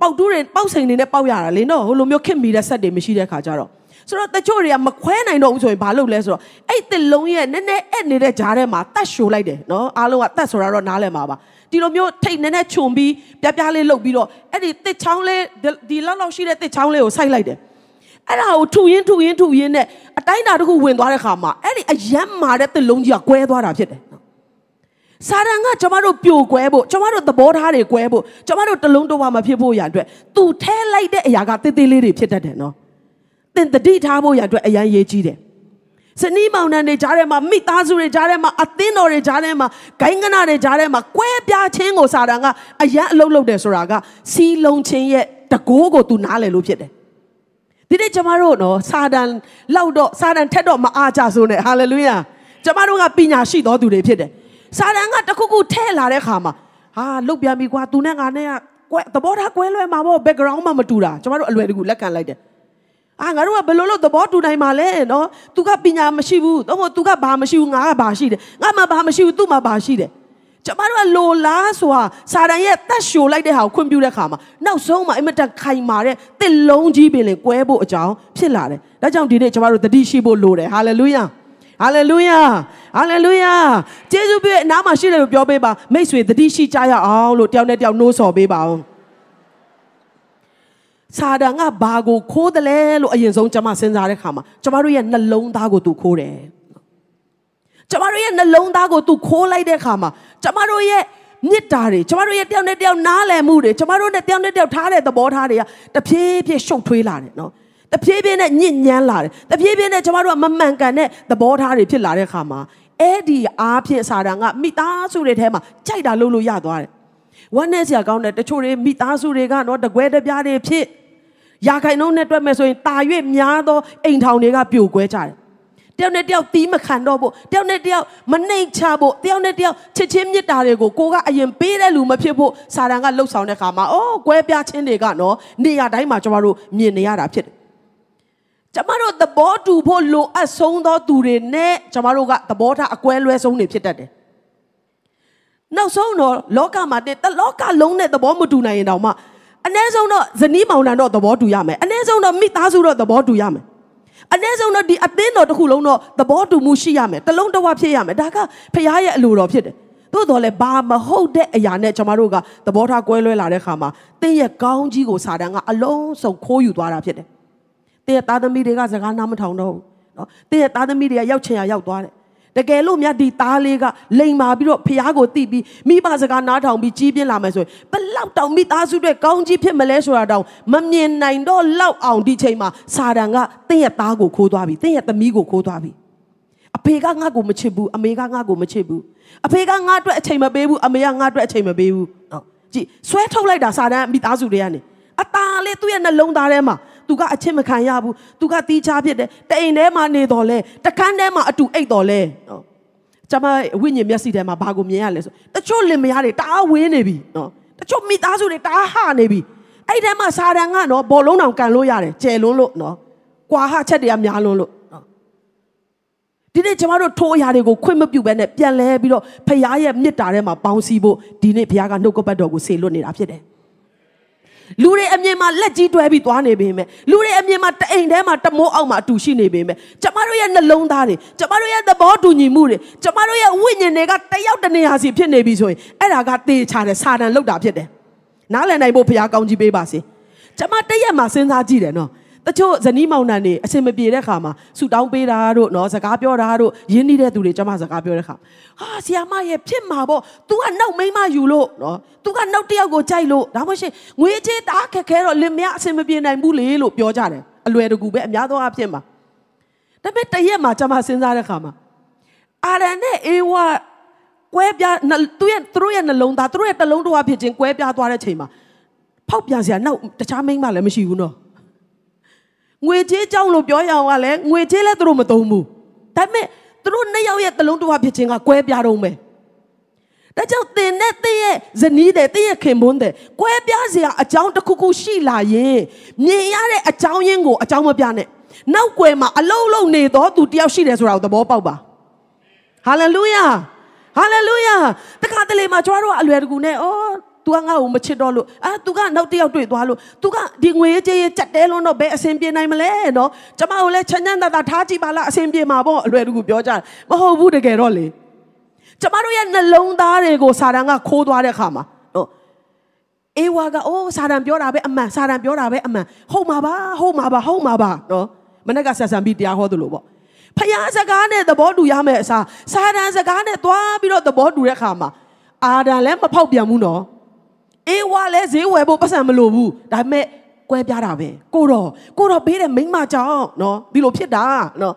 ပေါက်တူးတွေပေါက်စိန်တွေနဲ့ပေါက်ရတာလေနော်ဟိုလိုမျိုးခစ်မီတဲ့ဆက်တွေမရှိတဲ့အခါကျတော့ဆိုတော့တချို့တွေကမခွဲနိုင်တော့ဘူးဆိုရင်ဘာလုပ်လဲဆိုတော့အဲ့တစ်လုံးရဲ့နည်းနည်းအဲ့နေတဲ့ဂျားထဲမှာတတ်ရှိုးလိုက်တယ်နော်အားလုံးကတတ်ဆိုတာတော့နားလည်မှာပါဒီလိုမျိုးထိတ်နည်းနည်းခြုံပြီးပြပြလေးလုပ်ပြီးတော့အဲ့ဒီတစ်ချောင်းလေးဒီလောက်လောက်ရှိတဲ့တစ်ချောင်းလေးကိုစိုက်လိုက်တယ်အဲ့ဒါကိုထူရင်းထူရင်းထူရင်းနဲ့အတိုင်းတာတစ်ခုဝင်သွားတဲ့ခါမှာအဲ့ဒီအယမ်းမာတဲ့တစ်လုံးကြီးကကွဲသွားတာဖြစ်တယ် စာရန်ကကျမတို့ပြိုကွဲဖို့ကျမတို့သဘောထားတွေကွဲဖို့ကျမတို့တလုံးတဝမဖြစ်ဖို့ရန်အတွက်သူထဲလိုက်တဲ့အရာကတေးသေးလေးတွေဖြစ်တတ်တယ်နော်သင်တတိထားဖို့ရန်အတွက်အရန်ရေးကြီးတယ်စနီးမောင်နှံတွေကြားထဲမှာမိသားစုတွေကြားထဲမှာအသင်းတော်တွေကြားထဲမှာဂိုင်းကနာတွေကြားထဲမှာကွဲပြားခြင်းကိုစာတန်ကအရန်အလုပ်လုပ်တယ်ဆိုတာကစီလုံးခြင်းရဲ့တကိုးကိုသူနားလည်လို့ဖြစ်တယ်ဒီနေ့ကျမတို့နော်စာတန်လောက်တော့စာတန်ထက်တော့မအားကြဆိုနဲ့ဟာလေလုယာကျမတို့ကပညာရှိတော်သူတွေဖြစ်တယ် စာတန်ကတခုခုထဲလာတဲ့ခါမှာဟာလုတ်ပြန်ပြီကွာသူနဲ့ငါနဲ့ကကွဲသဘောထားကွဲလွဲမှာပေါ့ background မှမတူတာကျမတို့အလွယ်တကူလက်ခံလိုက်တယ်အာငါတို့ကဘယ်လိုလုပ်သဘောတူနိုင်မှာလဲနော်သူကပညာမရှိဘူးတော့မို့သူကဘာမရှိဘူးငါကဘာရှိတယ်ငါမှဘာမရှိဘူးသူမှဘာရှိတယ်ကျမတို့ကလိုလားဆိုတာစာတန်ရဲ့တက်ရှိုလိုက်တဲ့ဟာကိုခွင့်ပြုတဲ့ခါမှာနောက်ဆုံးမှာအင်မတန်ခိုင်မာတဲ့တစ်လုံးကြီးပင်လင်ကွဲဖို့အကြောင်းဖြစ်လာတယ်ဒါကြောင့်ဒီနေ့ကျမတို့တတိရှိဖို့လိုတယ်ဟာလေလုယာ ဟာလေလုယာဟာလေလုယာကျေးဇူးပြုအနားမှာရှိတယ်လို့ပြောပေးပါမိတ်ဆွေတတိရှိကြရအောင်လို့တယောက်နဲ့တယောက်နှိုးဆော်ပေးပါအောင်စာတန်ကဘာကိုခိုးတယ်လဲလို့အရင်ဆုံးကျွန်မစဉ်းစားတဲ့ခါမှာကျွန်မတို့ရဲ့နှလုံးသားကိုသူခိုးတယ်ကျွန်မတို့ရဲ့နှလုံးသားကိုသူခိုးလိုက်တဲ့ခါမှာကျွန်မတို့ရဲ့မြစ်တာတွေကျွန်မတို့ရဲ့တယောက်နဲ့တယောက်နားလည်မှုတွေကျွန်မတို့နဲ့တယောက်နဲ့တယောက်ထားတဲ့သဘောထားတွေကတဖြည်းဖြည်းရှုပ်ထွေးလာတယ်နော် တဖြည်းဖြည်းနဲ့ညစ်ညမ်းလာတယ်တဖြည်းဖြည်းနဲ့ကျွန်မတို့ကမမှန်ကန်တဲ့သဘောထားတွေဖြစ်လာတဲ့ခါမှာအဲ့ဒီအားဖြင့်စာတန်ကမိသားစုတွေထဲမှာကြိုက်တာလုပ်လို့ရသွားတယ်ဝမ်းနဲ့စရာကောင်းတယ်တချို့တွေမိသားစုတွေကနော်တကွဲတပြားတွေဖြစ်ရာခိုင်နှုန်းနဲ့တွက်မယ်ဆိုရင်တာ၍များသောအိမ်ထောင်တွေကပြိုကွဲကြတယ်တယောက်နဲ့တယောက်တီးမခံတော့ဖို့တယောက်နဲ့တယောက်မနှိမ်ချဖို့တယောက်နဲ့တယောက်ချစ်ချင်းမြတ်တာတွေကိုကိုကအရင်ပေးတဲ့လူမဖြစ်ဖို့စာတန်ကလှုပ်ဆောင်တဲ့ခါမှာအိုးကွဲပြားခြင်းတွေကနော်နေရာတိုင်းမှာကျမတို့မြင်နေရတာဖြစ်တယ် ကျမတို့သဘောတူဖို့လိုအပ်ဆုံးသောသူတွေနဲ့ကျမတို့ကသဘောထားအကွဲလွဲဆုံးတွေဖြစ်တတ်တယ်နောက်ဆုံးတော့လောကမှာတဲ့လောကလုံးနဲ့သဘောမတူနိုင်ရင်တောင်မှအ ਨੇ ဆုံးတော့ဇနီးမောင်နှံတော့သဘောတူရမယ်အ ਨੇ ဆုံးတော့မိသားစုတော့သဘောတူရမယ်အ ਨੇ ဆုံးတော့ဒီအသင်းတော်တစ်ခုလုံးတော့သဘောတူမှုရှိရမယ်တလုံးတဝဖြစ်ရမယ်ဒါကဖခင်ရဲ့အလိုတော်ဖြစ်တယ်သို့တော်လည်းဘာမဟုတ်တဲ့အရာနဲ့ကျွန်တော်တို့ကသဘောထားကွဲလွဲလာတဲ့ခါမှာတင်းရဲ့ကောင်းကြီးကိုစာတန်ကအလုံးစုံခိုးယူသွားတာဖြစ်တယ် တင်းရဲ့သားသမီးတွေကစကားနားမထောင်တော့ဘူးနော်တင်းရဲ့သားသမီးတွေကရောက်ချင်ရရောက်သွားတယ်တကယ်လို့မြတ်ဒီသားလေးကလိန်မာပြီးတော့ဖះကိုတိပြီးမိဘစကားနားထောင်ပြီးကြီးပြင်းလာမယ်ဆိုရင်ဘလောက်တောင်မိသားစုတွေကောင်းကြီးဖြစ်မလဲဆိုတာတောင်မမြင်နိုင်တော့လောက်အောင်ဒီချိန်မှာစာတန်ကတင့်ရဲ့သားကိုခိုးသွားပြီတင့်ရဲ့သမီးကိုခိုးသွားပြီအဖေကငါ့ကိုမချစ်ဘူးအမေကငါ့ကိုမချစ်ဘူးအဖေကငါ့အတွက်အချိန်မပေးဘူးအမေကငါ့အတွက်အချိန်မပေးဘူးနော်ကြည့်ဆွဲထုတ်လိုက်တာစာတန်းမိသားစုတွေကနေအตาလေးသူ့ရဲ့နှလုံးသားထဲမှာ သူကအချစ်မခံရဘူးသူကတီးချဖြစ်တယ်တအိမ်ထဲမှာနေတော်လဲတခန်းထဲမှာအတူအိတ်တော်လဲနော်ကျမဝိညာဉ်မျက်စိထဲမှာဘာကိုမြင်ရလဲဆိုတချို့လင်မယားတွေတအားဝင်းနေပြီနော်တချို့မိသားစုတွေတအားဟနေပြီအဲ့ထဲမှာစာတန်ကနော်ဘောလုံးတောင်ကန်လို့ရတယ်ကျယ်လွန်းလို့နော်ကွာဟချက်တွေကများလွန်းလို့နော်ဒီနေ့ကျမတို့ထိုးအရာတွေကိုခွင့်မပြုဘဲနဲ့ပြန်လဲပြီးတော့ဖခင်ရဲ့မေတ္တာထဲမှာပေါင်းစည်းဖို့ဒီနေ့ဘုရားကနှုတ်ကပတ်တော်ကိုဆေလွတ်နေတာဖြစ်တယ် လူတွေအမြင်မှာလက်ကြီးတွဲပြီးသွားနေပေမဲ့လူတွေအမြင်မှာတအိမ်ထဲမှာတမိုးအောက်မှာအတူရှိနေပေမဲ့ကျမတို့ရဲ့နှလုံးသားတွေကျမတို့ရဲ့သဘောတူညီမှုတွေကျမတို့ရဲ့ဝိညာဉ်တွေကတယောက်တစ်နေရာစီဖြစ်နေပြီဆိုရင်အဲ့ဒါကတေချာတယ်စာတန်လောက်တာဖြစ်တယ်နားလည်နိုင်ဖို့ဘုရားကောင်းကြီးပေးပါစေကျမတရက်မှာစဉ်းစားကြည့်တယ်နော် တချို့ဇနီးမောင်နှံတွေအစင်မပြေတဲ့ခါမှာဆူတောင်းပေးတာတို့နော်စကားပြောတာတို့ရင်းနှီးတဲ့သူတွေကျမစကားပြောတဲ့ခါဟာဆီယာမရဲ့ဖြစ်မှာပေါ့ तू ကနောက်မိန်းမယူလို့နော် तू ကနောက်တစ်ယောက်ကိုကြိုက်လို့ဒါမှမဟုတ်ငွေချေးတားခက်ခဲတော့လင်မယားအစင်မပြေနိုင်ဘူးလေလို့ပြောကြတယ်အလွယ်တကူပဲအများသောအားဖြင့်ပါဒါပေမဲ့တရက်မှာကျမစဉ်းစားတဲ့ခါမှာအာရန်နဲ့အေဝါကွဲပြားသူရဲ့သူတို့ရဲ့နှလုံးသားသူတို့ရဲ့တလုံးတစ်ဝါဖြစ်ခြင်းကွဲပြားသွားတဲ့ချိန်မှာဖောက်ပြန်စရာနောက်တခြားမိန်းမလည်းမရှိဘူးနော် ငွေကြေးကြောင်းလို့ပြောရအောင်ကလည်းငွေကြေးလည်းသူတို့မသုံးဘူးဒါပေမဲ့သူတို့နှစ်ယောက်ရဲ့တလုံးတစ်ဝါဖြစ်ခြင်းကကွဲပြားတော့မယ်ဒါကြောင့်သင်နဲ့သင်ရဲ့ဇနီးတဲ့သင်ရဲ့ခင်မွန်းတဲ့ကွဲပြားစရာအကြောင်းတစ်ခုခုရှိလာရင်မြင်ရတဲ့အကြောင်းရင်းကိုအကြောင်းမပြနဲ့နောက်ွယ်မှာအလုံးလုံးနေတော့သူတယောက်ရှိတယ်ဆိုတာကိုသဘောပေါက်ပါဟာလေလုယာဟာလေလုယာတခါတလေမှာကျွန်တော်တို့ကအလွယ်တကူနဲ့အော် तू ကငါ့ကိုမချစ်တော့လို့အာ तू ကနောက်တစ်ယောက်တွေ့သွားလို့ तू ကဒီငွေကြေးကြက်တဲလုံးတော့ဘယ်အဆင်ပြေနိုင်မလဲနော်ကျမကိုလည်းချမ်းချမ်းသာသာထားကြည့်ပါလားအဆင်ပြေမှာပေါ့အလွယ်တကူပြောကြတယ်မဟုတ်ဘူးတကယ်တော့လေကျမတို့ရဲ့နှလုံးသားတွေကိုစာတန်ကခိုးသွားတဲ့အခါမှာနော်အေဝါကအိုးစာတန်ပြောတာပဲအမှန်စာတန်ပြောတာပဲအမှန်ဟုတ်မှာပါဟုတ်မှာပါဟုတ်မှာပါနော်မနေ့ကဆက်ဆံပြီးတရားဟောသလိုပေါ့ဖယားစကားနဲ့သဘောတူရမယ်အစားစာတန်စကားနဲ့သွားပြီးတော့သဘောတူတဲ့အခါမှာအာဒံလည်းမဖောက်ပြန်ဘူးနော် အေးဝါလဲဈေးဝယ်ဖို့ပတ်စံမလိုဘူးဒါပေမဲ့ကွဲပြားတာပဲကိုတော့ကိုတော့ဘေးတဲ့မိန်းမကြောင့်နော်ဒီလိုဖြစ်တာနော်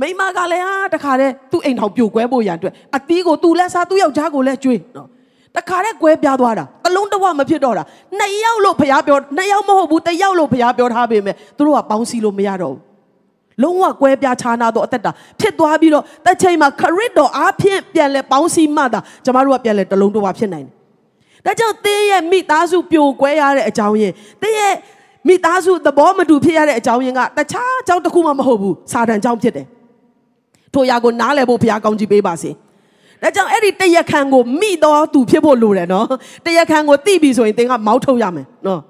မိန်းမကလည်းဟာတခါတည်းသူ့အိမ်ထောင်ပြိုကွဲဖို့ရန်အတွက်အတီးကိုသူလည်းစားသူ့ယောက်ျားကိုလည်းကျွေးနော်တခါတည်းကွဲပြားသွားတာတလုံးတစ်ဝမဖြစ်တော့တာနှစ်ယောက်လို့ဖျားပြောနှစ်ယောက်မဟုတ်ဘူးတစ်ယောက်လို့ဖျားပြောထားပေမဲ့သူတို့ကပေါင်းစည်းလို့မရတော့ဘူးလုံးဝကွဲပြားခြားနာတော့အသက်တာဖြစ်သွားပြီးတော့တစ်ချိန်မှာခရစ်တော်အားဖြင့်ပြန်လဲပေါင်းစည်းမှသာကျမတို့ကပြန်လဲတလုံးတစ်ဝဖြစ်နိုင်တယ် ဒါကြောင့်တင်းရဲ့မိသားစုပြိုကွဲရတဲ့အကြောင်းရင်းတင်းရဲ့မိသားစုသဘောမတူဖြစ်ရတဲ့အကြောင်းရင်းကတခြားအကြောင်းတစ်ခုမှမဟုတ်ဘူးစာတန်ကြောင့်ဖြစ်တယ်ထိုအရာကိုနားလည်ဖို့ဘုရားကောင်းကြီးပေးပါစေဒါကြောင့်အဲ့ဒီတရခန်ကိုမိတော်သူဖြစ်ဖို့လိုတယ်နော်တရခန်ကိုတိပြီဆိုရင်သင်ကမောက်ထုတ်ရမယ်နော်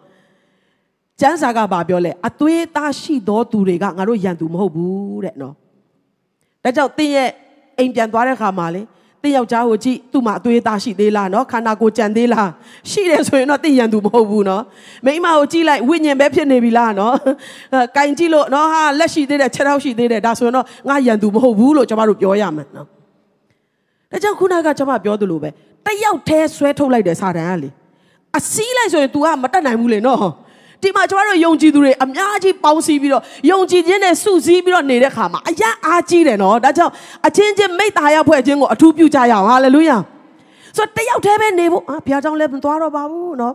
ကျမ်းစာကဘာပြောလဲအသွေးသားရှိသောသူတွေကငါတို့ယံသူမဟုတ်ဘူးတဲ့နော်ဒါကြောင့်သင်ရဲ့အိမ်ပြန်သွားတဲ့ခါမှာလေ တင်းယောက်ျားကိုကြည့်သူ့မှာအသွေးသားရှိသေးလားနော်ခန္ဓာကိုယ်ကြံသေးလားရှိတယ်ဆိုရင်တော့တင်းရန်သူမဟုတ်ဘူးနော်မိမကိုကြည့်လိုက်ဝိညာဉ်ပဲဖြစ်နေပြီလားနော်ကင်ကြည့်လို့နော်ဟာလက်ရှိသေးတယ်ခြေထောက်ရှိသေးတယ်ဒါဆိုရင်တော့ငါရန်သူမဟုတ်ဘူးလို့ကျွန်တော်တို့ပြောရမယ်နော်ဒါကြောင့်ခုနကကျွန်မပြောသလိုပဲတယောက်တည်းဆွဲထုတ်လိုက်တယ်စာတန်ကလေအစည်းလိုက်ဆိုရင် तू ကမတက်နိုင်ဘူးလေနော် ဒီမှာကျွန်တော်တို့ယုံကြည်သူတွေအများကြီးပေါင်းစည်းပြီးတော့ယုံကြည်ခြင်းနဲ့စုစည်းပြီးတော့နေတဲ့ခါမှာအယံအားကြီးတယ်နော်ဒါကြောင့်အချင်းချင်းမိတ္တာရဖွဲ့ခြင်းကိုအထူးပြုကြရအောင်ဟာလေလုယာဆိုတော့တယောက်တည်းပဲနေဖို့အာဘုရားကြောင့်လည်းမသွားတော့ပါဘူးနော်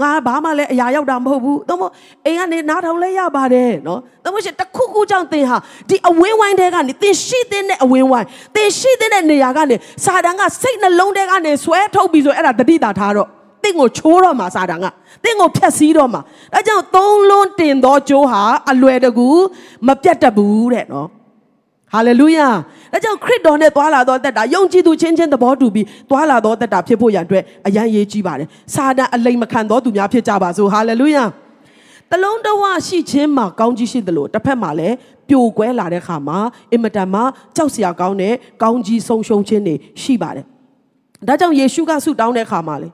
ငါဘာမှလည်းအရာရောက်တာမဟုတ်ဘူး။သို့မဟုတ်အိမ်ကနေနားထောင်လဲရပါတယ်နော်။သို့မဟုတ်ရှင်တခုခုကြောင့်သင်ဟာဒီအဝင်းဝိုင်းတဲကနေသင်ရှိတဲ့အဝင်းဝိုင်းသင်ရှိတဲ့နေရာကနေစာတန်ကစိတ်နှလုံးတဲကနေဆွဲထုတ်ပြီးဆိုအဲ့ဒါတတိတာထားတော့ တင့်ကိုချိုးတော့မှာစာတန်ကတင့်ကိုဖျက်ဆီးတော့မှာဒါကြောင့်သုံးလုံးတင်သောကြိုးဟာအလွယ်တကူမပြတ်တတ်ဘူးတဲ့နော်ဟာလေလုယာဒါကြောင့်ခရစ်တော်နဲ့သွားလာတော့တက်တာယုံကြည်သူချင်းချင်းသဘောတူပြီးသွားလာတော့တက်တာဖြစ်ဖို့ရန်အတွက်အရန်ရေးကြီးပါတယ်စာတန်အလိမ်မခံသောသူများဖြစ်ကြပါစို့ဟာလေလုယာတလုံးတဝရှိခြင်းမှာကောင်းကြီးရှိသလိုတစ်ဖက်မှာလည်းပြိုကွဲလာတဲ့ခါမှာအင်မတန်မှကြောက်စရာကောင်းတဲ့ကောင်းကြီးဆုံးရှုံးခြင်းတွေရှိပါတယ်ဒါကြောင့်ယေရှုကဆုတောင်းတဲ့ခါမှာလေ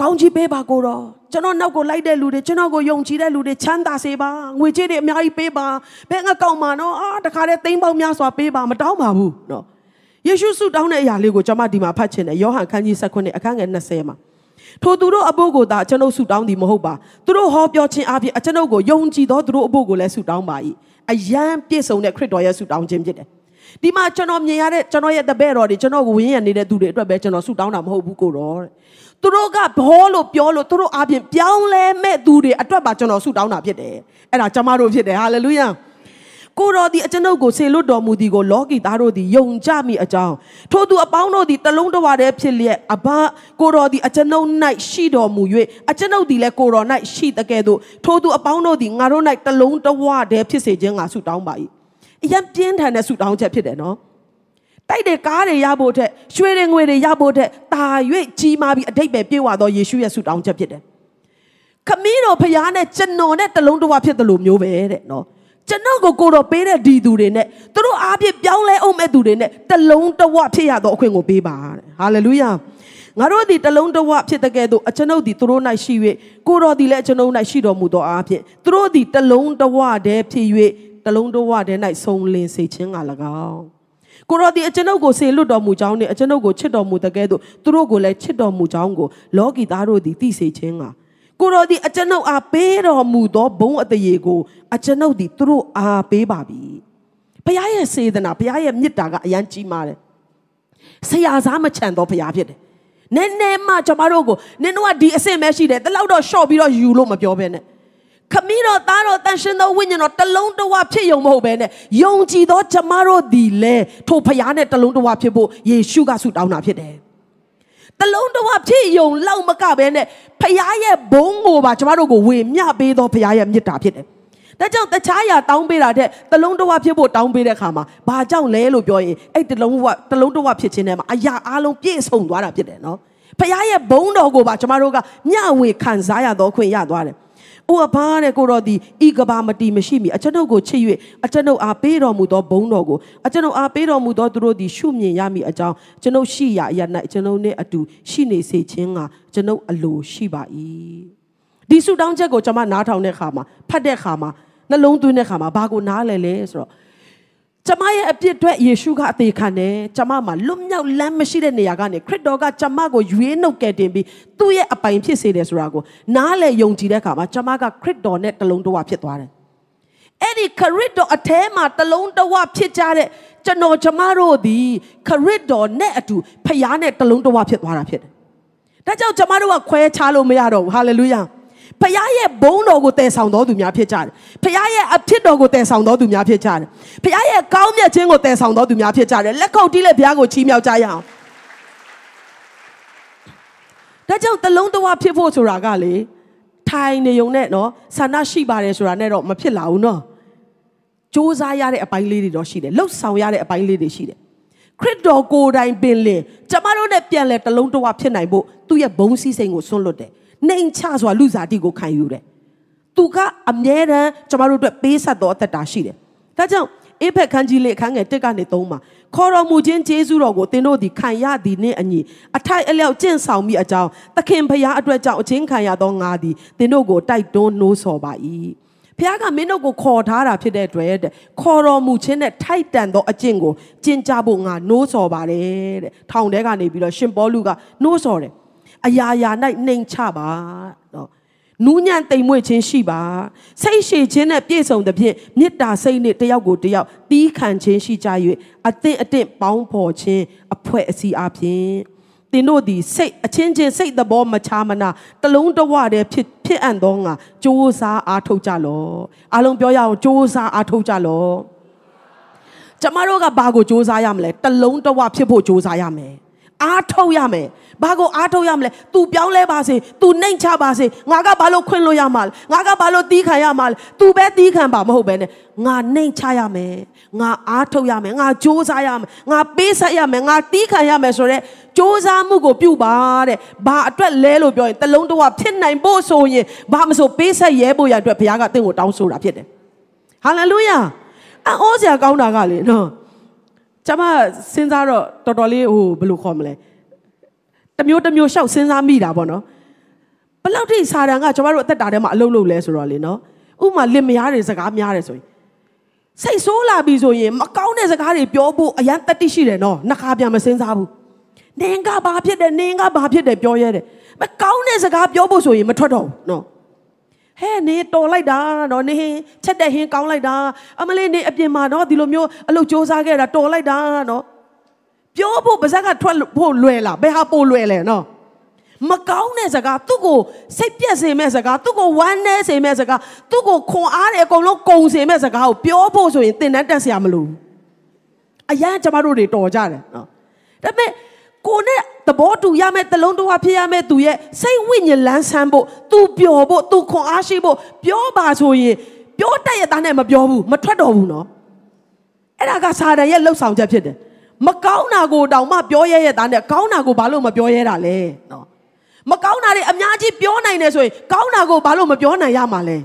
ကောင်းကြီးပေးပါကိုတော့ကျွန်တော်နောက်ကိုလိုက်တဲ့လူတွေကျွန်တော်ကိုယုံကြည်တဲ့လူတွေချမ်းသာစေပါငွေကြေးတွေအများကြီးပေးပါဘယ်ငါကောက်မှာနော်အာတခါတည်းသိန်းပေါင်းများစွာပေးပါမတောင်းပါဘူးနော်ယေရှုဆုတောင်းတဲ့အရာလေးကိုကျွန်မဒီမှာဖတ်ချင်တယ်ယောဟန်ခန်းကြီး19အခန်းငယ်20မှာထိုသူတို့အဖို့ကိုသာကျွန်ုပ်ဆုတောင်းသည်မဟုတ်ပါသူတို့ဟောပြောခြင်းအပြင်အကျွန်ုပ်ကိုယုံကြည်သောသူတို့အဖို့ကိုလည်းဆုတောင်းပါ၏အယံပြည့်စုံတဲ့ခရစ်တော်ရဲ့ဆုတောင်းခြင်းဖြစ်တယ်ဒီမှာကျွန်တော်မြင်ရတဲ့ကျွန်တော်ရဲ့တပည့်တော်တွေကျွန်တော်ကိုဝင်းရနေတဲ့သူတွေအတွက်ပဲကျွန်တော်ဆုတောင်းတာမဟုတ်ဘူးကိုတော့တဲ့ သူတို့ကဘောလို့ပြောလို့သူတို့အပြင်ပြောင်းလဲမဲ့သူတွေအတွက်ပါကျွန်တော်ဆုတောင်းတာဖြစ်တယ်အဲ့ဒါကျမတို့ဖြစ်တယ်ဟာလေလုယာကိုတော်သည်အကျွန်ုပ်ကိုဆေလွတ်တော်မူသည်ကိုလောကီသားတို့သည်ယုံကြမိအကြောင်းထို့သူအပေါင်းတို့သည်တလုံးတဝတည်းဖြစ်လျက်အဘကိုတော်သည်အကျွန်ုပ်၌ရှိတော်မူ၍အကျွန်ုပ်သည်လည်းကိုတော်၌ရှိတကဲ့သို့ထို့သူအပေါင်းတို့သည်ငါတို့၌တလုံးတဝတည်းဖြစ်စေခြင်းငါဆုတောင်းပါ၏အရင်ပြင်းထန်တဲ့ဆုတောင်းချက်ဖြစ်တယ်နော် တိုက်တဲ့ကားတွေရဖို့တဲ့ရွှေတွေငွေတွေရဖို့တဲ့တာ၍ကြီးမားပြီးအတိတ်ပဲပြေဝသောယေရှုရဲ့ဆုတောင်းချက်ဖြစ်တယ်ခမင်းတော်ဖရားနဲ့ကျွန်တော်နဲ့တလုံးတဝဖြစ်တယ်လို့မျိုးပဲတဲ့နော်ကျွန်တော်ကိုကိုတော်ပေးတဲ့ဒီသူတွေနဲ့သူတို့အားဖြင့်ပြောင်းလဲအောင်မဲ့သူတွေနဲ့တလုံးတဝဖြစ်ရသောအခွင့်ကိုပေးပါတဲ့ဟာလေလုယာငါတို့သည်တလုံးတဝဖြစ်တဲ့ကဲ့သို့အကျွန်ုပ်သည်သူတို့၌ရှိ၍ကိုတော်သည်လည်းအကျွန်ုပ်၌ရှိတော်မူသောအားဖြင့်သူတို့သည်တလုံးတဝတည်းဖြစ်၍တလုံးတဝတည်း၌ဆုံးလင်းစေခြင်းက၎င်း ကိုရောဒီအကျွန်ုပ်ကိုဆေလွတ်တော်မူကြောင်းနဲ့အကျွန်ုပ်ကိုချစ်တော်မူတဲ့ကဲ့သို့သူတို့ကိုလည်းချစ်တော်မူကြောင်းကိုလောကီသားတို့သည်သိစေခြင်းကကိုရောဒီအကျွန်ုပ်အားပေးတော်မူသောဘုံအတရေကိုအကျွန်ုပ်သည်သူတို့အားပေးပါပြီဘုရားရဲ့စေတနာဘုရားရဲ့မေတ္တာကအယံကြီးမားတယ်ဆရာစားမချန်သောဘုရားဖြစ်တယ်နည်းနည်းမှကျွန်မတို့ကိုနင်တို့ကဒီအဆင့်ပဲရှိတယ်တလောက်တော့ရှော့ပြီးတော့ယူလို့မပြောဘဲနဲ့ ခမည်းတော်သားတော်တန်ရှင်သောဝိညာဉ်တော်တလုံးတဝဖြစ်ယုံမဟုတ်ပဲနဲ့ယုံကြည်သောကျမတို့ဒီလေထိုဖရားနဲ့တလုံးတဝဖြစ်ဖို့ယေရှုကဆုတောင်းတာဖြစ်တယ်တလုံးတဝဖြစ်ယုံလောက်မကပဲနဲ့ဖရားရဲ့ဘုန်းကိုပါကျမတို့ကိုဝေမျှပေးသောဖရားရဲ့မေတ္တာဖြစ်တယ်ဒါကြောင့်တခြားရာတောင်းပေးတာတဲ့တလုံးတဝဖြစ်ဖို့တောင်းပေးတဲ့ခါမှာဘာကြောင့်လဲလို့ပြောရင်အဲ့တလုံးဝတလုံးတဝဖြစ်ခြင်းထဲမှာအရာအလုံးပြည့်စုံသွားတာဖြစ်တယ်နော်ဖရားရဲ့ဘုန်းတော်ကိုပါကျမတို့ကမျှဝေခံစားရတော့ခွင့်ရသွားတယ် အိုအဘာတဲ့ကိုတော်ဒီဤကဘာမတီမရှိမီအကျွန်ုပ်ကိုချစ်၍အကျွန်ုပ်အားပေးတော်မူသောဘုန်းတော်ကိုအကျွန်ုပ်အားပေးတော်မူသောသူတို့သည်ရှုမြင်ရမည်အကြောင်းကျွန်ုပ်ရှိရာအရ၌ကျွန်ုပ်နှင့်အတူရှိနေစေခြင်းကကျွန်ုပ်အလိုရှိပါ၏ဒီဆုတောင်းချက်ကိုကျွန်မနားထောင်တဲ့ခါမှာဖတ်တဲ့ခါမှာနှလုံးသွင်းတဲ့ခါမှာဘာကိုနားလဲလဲဆိုတော့ ကျမရဲ့အပြစ်အတွက်ယေရှုကအသေးခံတယ်ကျမမှာလွတ်မြောက်လမ်းမရှိတဲ့နေရာကနေခရစ်တော်ကကျမကိုရွေးနှုတ်ကယ်တင်ပြီးသူ့ရဲ့အပိုင်ဖြစ်စေတယ်ဆိုတာကိုနားလေယုံကြည်တဲ့အခါမှာကျမကခရစ်တော်နဲ့တလုံးတဝဖြစ်သွားတယ်အဲ့ဒီခရစ်တော်အထဲမှာတလုံးတဝဖြစ်ကြတဲ့ကျွန်တော်ကျမတို့ဒီခရစ်တော်နဲ့အတူဖခင်နဲ့တလုံးတဝဖြစ်သွားတာဖြစ်တယ်ဒါကြောင့်ကျမတို့ကခွဲခြားလို့မရတော့ဘူးဟာလေလုယာ ဖခင်ရဲ့ဘုန်းတော်ကိုတည်ဆောင်တော်သူများဖြစ်ကြတယ်ဖခင်ရဲ့အဖြစ်တော်ကိုတည်ဆောင်တော်သူများဖြစ်ကြတယ်ဖခင်ရဲ့ကောင်းမြတ်ခြင်းကိုတည်ဆောင်တော်သူများဖြစ်ကြတယ်လက်ခုပ်တီးလက်ဘုရားကိုချီးမြှောက်ကြရအောင်ဒါကြောင့်တလုံးတဝဖြစ်ဖို့ဆိုတာကလေထိုင်နေုံနဲ့နော်ဆန္ဒရှိပါတယ်ဆိုတာနဲ့တော့မဖြစ်လာဘူးနော်စူးစမ်းရတဲ့အပိုင်းလေးတွေတော့ရှိတယ်လှုပ်ဆောင်ရတဲ့အပိုင်းလေးတွေရှိတယ်ခရစ်တော်ကိုယ်တိုင်ပင်လင်ကျမတို့နဲ့ပြန်လဲတလုံးတဝဖြစ်နိုင်ဖို့သူ့ရဲ့ဘုံစည်းစိမ်ကိုဆွန့်လွတ်တယ် နှိမ်ချစွာလူစားတိကိုခံယူတယ်သူကအမြဲတမ်းကျမတို့အတွက်ပေးဆက်တော်အသက်တာရှိတယ်ဒါကြောင့်အေဖက်ခန်းကြီးလေးအခန်းငယ်1ကနေ3မှာခေါ်တော်မူခြင်းကျေးဇူးတော်ကိုသင်တို့သည်ခံရသည်နှင့်အညီအထိုက်အလျောက်ကျင့်ဆောင်မိအကြောင်းသခင်ဖရာအတွက်ကြောင့်အချင်းခံရသောငါသည်သင်တို့ကိုတိုက်တွန်းနှိုးဆော်ပါ၏ဖခင်ကမင်းတို့ကိုခေါ်ထားတာဖြစ်တဲ့အတွက်တဲ့ခေါ်တော်မူခြင်းနဲ့ထိုက်တန်သောအကျင့်ကိုကျင့်ကြဖို့ငါနှိုးဆော်ပါတယ်တဲ့ထောင်ထဲကနေပြီးတော့ရှင်ပေါလုကနှိုးဆော်တယ် အရာရာ၌နှိမ်ချပါနော်နူးညံ့တိမ်မွေ့ခြင်းရှိပါစိတ်ရှည်ခြင်းနဲ့ပြည့်စုံသဖြင့်မေတ္တာစိတ်နဲ့တယောက်ကိုတယောက်တီးခံခြင်းရှိကြ၍အသင့်အတင့်ပေါင်းဖော်ခြင်းအဖွဲအစည်းအပြင်သင်တို့သည်စိတ်အချင်းချင်းစိတ်သဘောမချမနာတလုံးတဝတည်းဖြစ်ဖြစ်အံ့သောငါစ조사အားထုတ်ကြလောအားလုံးပြောရအောင်စ조사အားထုတ်ကြလောကျမတို့ကဘာကိုစ조사ရမလဲတလုံးတဝဖြစ်ဖို့စ조사ရမယ် အားထုတ်ရမယ်ဘာကိုအားထုတ်ရမလဲ तू ပြောင်းလဲပါစေ तू နှိမ်ချပါစေငါကဘာလို့ခွင့်လို့ရမှာလဲငါကဘာလို့တီးခံရမှာလဲ तू ပဲတီးခံပါမဟုတ်ပဲနဲ့ငါနှိမ်ချရမယ်ငါအားထုတ်ရမယ်ငါစူးစမ်းရမယ်ငါပေးဆက်ရမယ်ငါတီးခံရမယ်ဆိုတော့စူးစမ်းမှုကိုပြုပါတဲ့ဘာအတွက်လဲလို့ပြောရင်တလုံးတဝဖြစ်နိုင်ဖို့ဆိုရင်ဘာမဆိုပေးဆက်ရဲဖို့ရအတွက်ဘုရားကတင့်ကိုတောင်းဆိုတာဖြစ်တယ်ဟာလေလုယာအောစရာကောင်းတာကလေနော် ကျမစဉ်းစားတော့တော်တော်လေးဟိုဘယ်လိုခေါ်မလဲတမျိုးတမျိုးရှောက်စဉ်းစားမိတာပေါ့နော်ဘလောက်ထိစာတန်ကကျမတို့အသက်တာထဲမှာအလုပ်လုပ်လဲဆိုတော့လေနော်ဥမာလင်မယားတွေစကားများတယ်ဆိုရင်စိတ်ဆိုးလာပြီဆိုရင်မကောင်းတဲ့စကားတွေပြောဖို့အရန်တတိရှိတယ်နော်နှခါပြန်မစင်စားဘူးနင်ကဘာဖြစ်တယ်နင်ကဘာဖြစ်တယ်ပြောရဲတယ်မကောင်းတဲ့စကားပြောဖို့ဆိုရင်မထွက်တော့ဘူးနော် ဟဲ့နေတော်လိုက်တာနော်နေချက်တဲ့ဟင်းကောင်းလိုက်တာအမလေးနေအပြင်မှာနော်ဒီလိုမျိုးအလုပ်စ조사ခဲ့တာတော်လိုက်တာနော်ပြောဖို့ပါဇက်ကထွက်ဖို့လွယ်လားဘယ်ဟာပိုလွယ်လဲနော်မကောင်းတဲ့စကားသူ့ကိုစိတ်ပြက်စေမဲ့စကားသူ့ကိုဝမ်းနည်းစေမဲ့စကားသူ့ကိုခွန်အားတယ်အကုန်လုံးကုံစေမဲ့စကားကိုပြောဖို့ဆိုရင်သင်တန်းတက်စရာမလိုဘူးအရန်ကျမတို့တွေတော်ကြတယ်နော်ဒါပေမဲ့ကိုနဲ့ သဘောတူရမယ်တလုံးတစ်ဝဖြစ်ရမယ်သူရဲ့စိတ်ဝိညာဉ်လန်းဆန်းဖို့သူပျော်ဖို့သူခွန်အားရှိဖို့ပြောပါဆိုရင်ပြောတတ်ရတဲ့နဲ့မပြောဘူးမထွက်တော့ဘူးနော်အဲ့ဒါကစာတန်ရဲ့လှုပ်ဆောင်ချက်ဖြစ်တယ်မကောင်းတာကိုတောင်မှပြောရဲရဲ့သားနဲ့ကောင်းတာကိုဘာလို့မပြောရဲတာလဲနော်မကောင်းတာတွေအများကြီးပြောနိုင်တယ်ဆိုရင်ကောင်းတာကိုဘာလို့မပြောနိုင်ရမှာလဲ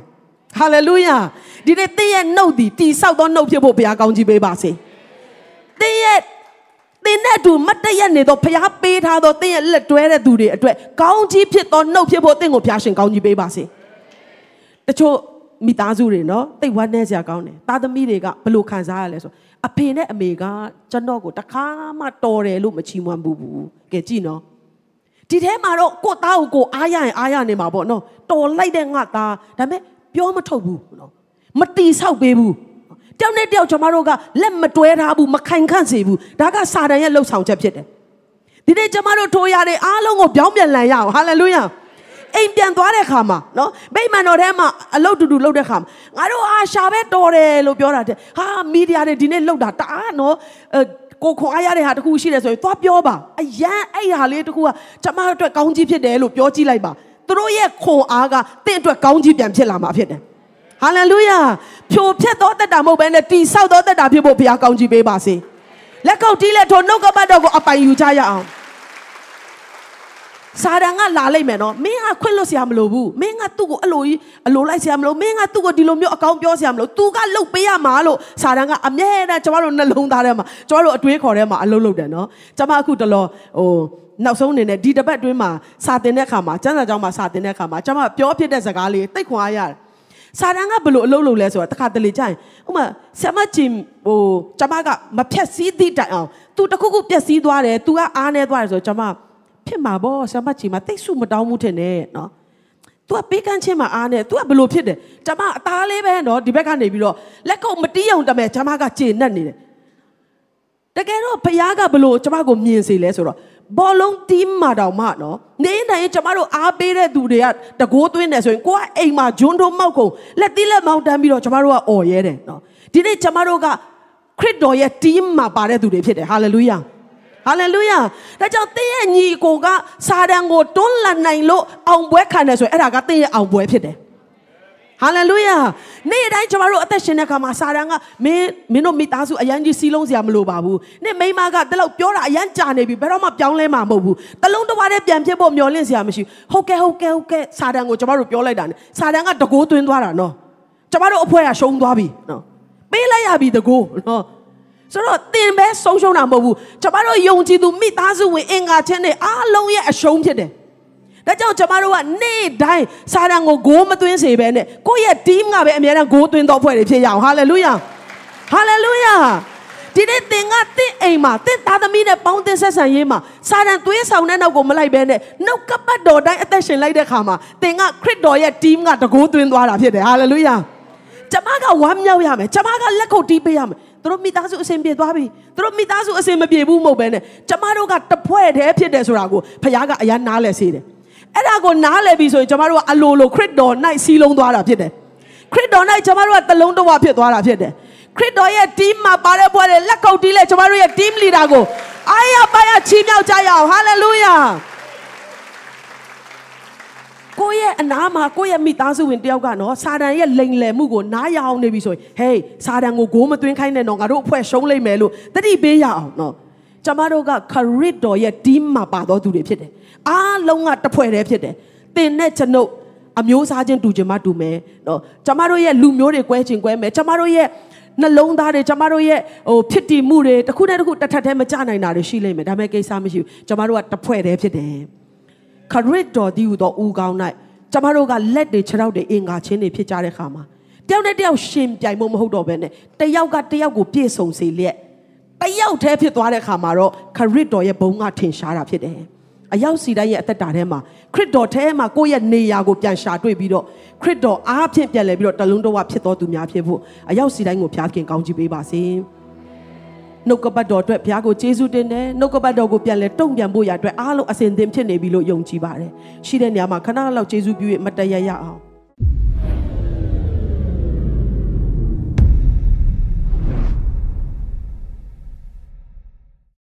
ဟာလေလုယာဒီနေ့သင်ရဲ့နှုတ်ဒီတိဆောက်သောနှုတ်ဖြစ်ဖို့ဘုရားကောင်းကြီးပေးပါစေသင်ရဲ့ သင်နဲ့အတူမတ်တရက်နေတော့ဘုရားပေးထားသောသင်ရဲ့လက်တွဲတဲ့သူတွေအတွက်ကောင်းကြီးဖြစ်သောနှုတ်ဖြစ်ဖို့သင်ကိုဘုရားရှင်ကောင်းကြီးပေးပါစေတချို့မိသားစုတွေနော်တိတ်ဝမ်းနည်းစရာကောင်းတယ်သားသမီးတွေကဘယ်လိုခံစားရလဲဆိုအဖေနဲ့အမေကကျွန်တော်ကိုတခါမှတော်တယ်လို့မချီးမွမ်းဘူးဘူးကဲကြည့်နော်ဒီထဲမှာတော့ကိုသားကိုကိုအားရရင်အားရနေမှာပေါ့နော်တော်လိုက်တဲ့ငါသားဒါပေမဲ့ပြောမထုတ်ဘူးနော်မတီဆောက်ပေးဘူး တယောက်နဲ့တယောက်ကျွန်တော်တို့ကလက်မတွဲထားဘူးမခိုင်ခန့်စေဘူးဒါကစာတန်ရဲ့လှုပ်ဆောင်ချက်ဖြစ်တယ်ဒီနေ့ကျွန်တော်တို့ထိုးရတဲ့အားလုံးကိုပြောင်းပြန်လည်ရအောင်ဟာလေလုယာအိမ်ပြန်သွားတဲ့ခါမှာနော်မိမန်တော်ထဲမှာအလုတ်တူတူလုတ်တဲ့ခါမှာငါတို့အားရှာပဲတော်တယ်လို့ပြောတာတဲ့ဟာမီဒီယာတွေဒီနေ့လုတ်တာတအားနော်ကိုခွန်အားရတဲ့ဟာတခုရှိတယ်ဆိုရင်သွားပြောပါအရန်အဲ့ဟာလေးတခုကကျမတို့အတွက်ကောင်းကြီးဖြစ်တယ်လို့ပြောကြည့်လိုက်ပါသူတို့ရဲ့ခွန်အားကတင့်အတွက်ကောင်းကြီးပြန်ဖြစ်လာမှာဖြစ်တယ် ဟာလေလုယာဖြိုဖြက်သောတက်တာမဟုတ်ဘဲနဲ့တိဆောက်သောတက်တာဖြစ်ဖို့ဘုရားကောင်းကြီးပေးပါစေလက်ကုပ်တီးလက်ထိုနှုတ်ကပတ်တော်ကိုအပိုင်ယူကြရအောင်စာရန်ကလာလိုက်မယ်နော်မင်းကခွင့်လွတ်စရာမလိုဘူးမင်းကသူ့ကိုအလိုကြီးအလိုလိုက်စရာမလိုမင်းကသူ့ကိုဒီလိုမျိုးအကောင်းပြောစရာမလို तू ကလှုပ်ပေးရမှာလို့စာရန်ကအမြဲတမ်းကျမတို့နှလုံးသားထဲမှာကျမတို့အတွေးခေါ်ထဲမှာအလုပ်လုပ်တယ်နော်ကျမအခုတလောဟိုနောက်ဆုံးအနေနဲ့ဒီတပတ်အတွင်းမှာစာတင်တဲ့အခါမှာကျန်းစာကျောင်းမှာစာတင်တဲ့အခါမှာကျမပြောဖြစ်တဲ့စကားလေးတိတ်ခွန်အားရတယ် စာတန်ကဘယ်လိုအလုပ်လုပ်လဲဆိုတော့တခါတလေကြာရင်ဥမာဆမချင်ဟိုကျမကမဖြက်စီးသည့်တိုင်အောင် तू တခုခုပျက်စီးသွားတယ် तू ကအားနေသွားတယ်ဆိုတော့ကျမဖြစ်မှာပေါ့ဆမချင်မှာတိတ်ဆုမတောင်းမှုထင်တယ်နော် तू ကပေးကမ်းခြင်းမှာအားနေ तू ကဘယ်လိုဖြစ်တယ်ကျမအသားလေးပဲနော်ဒီဘက်ကနေပြီးတော့လက်ကုပ်မတီးအောင်တမဲ့ကျမကကျေနပ်နေတယ်တကယ်တော့ဘုရားကဘယ်လိုကျမကိုမြင်စေလဲဆိုတော့ ဘောလုံး team မှာတောင်မှနော်နေတိုင်းကျမတို့အားပေးတဲ့သူတွေကတကိုးသွင်းတယ်ဆိုရင်ကိုကအိမ်မှာဂျွန်းတို့မောက်ကုန်လက်သီးလက်မောင်းတန်းပြီးတော့ကျမတို့ကអော်ရဲတယ်နော်ဒီနေ့ကျမတို့ကခရစ်တော်ရဲ့ team မှာပါတဲ့သူတွေဖြစ်တယ်ဟာလေလုယာဟာလေလုယာဒါကြောင့်သင်ရဲ့ညီကိုကစာတန်ကိုတွန်းလှန်နိုင်လို့အောင်ပွဲခံတယ်ဆိုရင်အဲ့ဒါကသင်ရဲ့အောင်ပွဲဖြစ်တယ် ဟာလေလုယာနေ့တိုင်းကျမတို့အသက်ရှင်တဲ့အခါမှာစာတန်ကမင်းမင်းတို့မိသားစုအရန်ကြီးစီးလုံးစရာမလိုပါဘူးနေ့မိမကတလောက်ပြောတာအရန်ကြာနေပြီဘယ်တော့မှပြောင်းလဲမှာမဟုတ်ဘူးတလုံးတစ်ဝါတည်းပြန်ဖြစ်ဖို့မျှော်လင့်စရာမရှိဟုတ်ကဲ့ဟုတ်ကဲ့ဟုတ်ကဲ့စာတန်ကိုကျမတို့ပြောလိုက်တာ ਨੇ စာတန်ကတကိုးသွင်းသွားတာနော်ကျမတို့အဖွဲကရှုံးသွားပြီနော်ပေးလိုက်ရပြီတကိုးနော်ဆိုတော့တင်ပဲဆုံးရှုံးတာမဟုတ်ဘူးကျမတို့ယုံကြည်သူမိသားစုဝင်အင်္ဂါချင်းတွေအားလုံးရဲ့အရှုံးဖြစ်တယ် ဒါကြောင့်ကျမတို့ကနေ့တိုင်းစာတန်ကိုဂိုးမသွင်းစေဘဲနဲ့ကိုယ့်ရဲ့ team ကပဲအများအားဂိုးသွင်းတော့ဖွဲ့တွေဖြစ်ရအောင်ဟာလေလုယာဟာလေလုယာဒီနေ့သင်ကတင့်အိမ်မှာတင့်သားသမီးနဲ့ပေါင်းသင်းဆက်ဆံရေးမှာစာတန်သွေးဆောင်တဲ့နောက်ကိုမလိုက်ဘဲနဲ့နှုတ်ကပတ်တော်တိုင်းအသက်ရှင်လိုက်တဲ့ခါမှာသင်ကခရစ်တော်ရဲ့ team ကတကိုးသွင်းသွားတာဖြစ်တယ်ဟာလေလုယာကျမကဝမ်းမြောက်ရမယ်ကျမကလက်ခုပ်တီးပေးရမယ်သူတို့မိသားစုအစဉ်ပြေသွားပြီသူတို့မိသားစုအစဉ်မပြေဘူးမဟုတ်ပဲနဲ့ကျမတို့ကတဖွဲ့တည်းဖြစ်တယ်ဆိုတာကိုဖခင်ကအရန်နားလဲစေတယ် အဲ့ဒါကိုနားလည်ပြီဆိုရင်ကျမတို့ကအလိုလိုခရစ်တော်၌စီးလုံးသွားတာဖြစ်တယ်ခရစ်တော်၌ကျမတို့ကတလုံးတစ်ဝဖြစ်သွားတာဖြစ်တယ်ခရစ်တော်ရဲ့ team မှာပါတဲ့ဘွဲတွေလက်ကုပ်တီးလဲကျမတို့ရဲ့ team leader ကိုအားရပါရချီးမြှောက်ကြရအောင် hallelujah ကိုယ့်ရဲ့အနာမှာကိုယ့်ရဲ့မိသားစုဝင်တယောက်ကနော်စာတန်ရဲ့လိန်လယ်မှုကိုနားရအောင်နေပြီဆိုရင်ဟေးစာတန်ကိုဂိုးမသွင်းခိုင်းနဲ့တော့ငါတို့အဖွဲ့ရှုံးလိမ့်မယ်လို့တတိပေးရအောင်နော် ကျမတို့ကခရစ်တော်ရဲ့ team မှာပါတော်သူတွေဖြစ်တယ်အားလုံးကတဖွဲ့တည်းဖြစ်တယ်သင်နဲ့ကျွန်ုပ်အမျိုးစားချင်းတူချင်မှတူမယ်နော်ကျမတို့ရဲ့လူမျိုးတွေကွဲချင်ကွဲမယ်ကျမတို့ရဲ့နှလုံးသားတွေကျမတို့ရဲ့ဟိုဖြစ်တည်မှုတွေတစ်ခုနဲ့တစ်ခုတစ်ထပ်တည်းမကြနိုင်တာတွေရှိလိမ့်မယ်ဒါပေမဲ့ကိစ္စမရှိဘူးကျမတို့ကတဖွဲ့တည်းဖြစ်တယ်ခရစ်တော်ဒီဟူသောဦးကောင်း၌ကျမတို့ကလက်တွေခြေထောက်တွေအင်္ဂါချင်းတွေဖြစ်ကြတဲ့ခါမှာတယောက်နဲ့တယောက်ရှင်ပြိုင်မှုမဟုတ်တော့ဘဲနဲ့တယောက်ကတယောက်ကိုပြည့်စုံစေလျက် တယောက်တည်းဖြစ်သွားတဲ့ခါမှာတော့ခရစ်တော်ရဲ့ဘုံကထင်ရှားတာဖြစ်တယ်အရောက်စီတိုင်းရဲ့အသက်တာထဲမှာခရစ်တော်ထဲမှာကိုယ့်ရဲ့နေရာကိုပြန်ရှာတွေ့ပြီးတော့ခရစ်တော်အားဖြင့်ပြန်လဲပြီးတော့တလုံးတော်ဝဖြစ်တော်သူများဖြစ်ဖို့အရောက်စီတိုင်းကိုဘုရားခင်ကောင်းချီးပေးပါစေနှုတ်ကပတ်တော်အတွက်ဘုရားကိုကျေးဇူးတင်တယ်နှုတ်ကပတ်တော်ကိုပြန်လဲတုံ့ပြန်ဖို့ရအတွက်အားလုံးအစဉ်သင်ဖြစ်နေပြီလို့ယုံကြည်ပါတယ်ရှိတဲ့နေရာမှာခဏလောက်ကျေးဇူးပြု၍မတ်တရရအောင်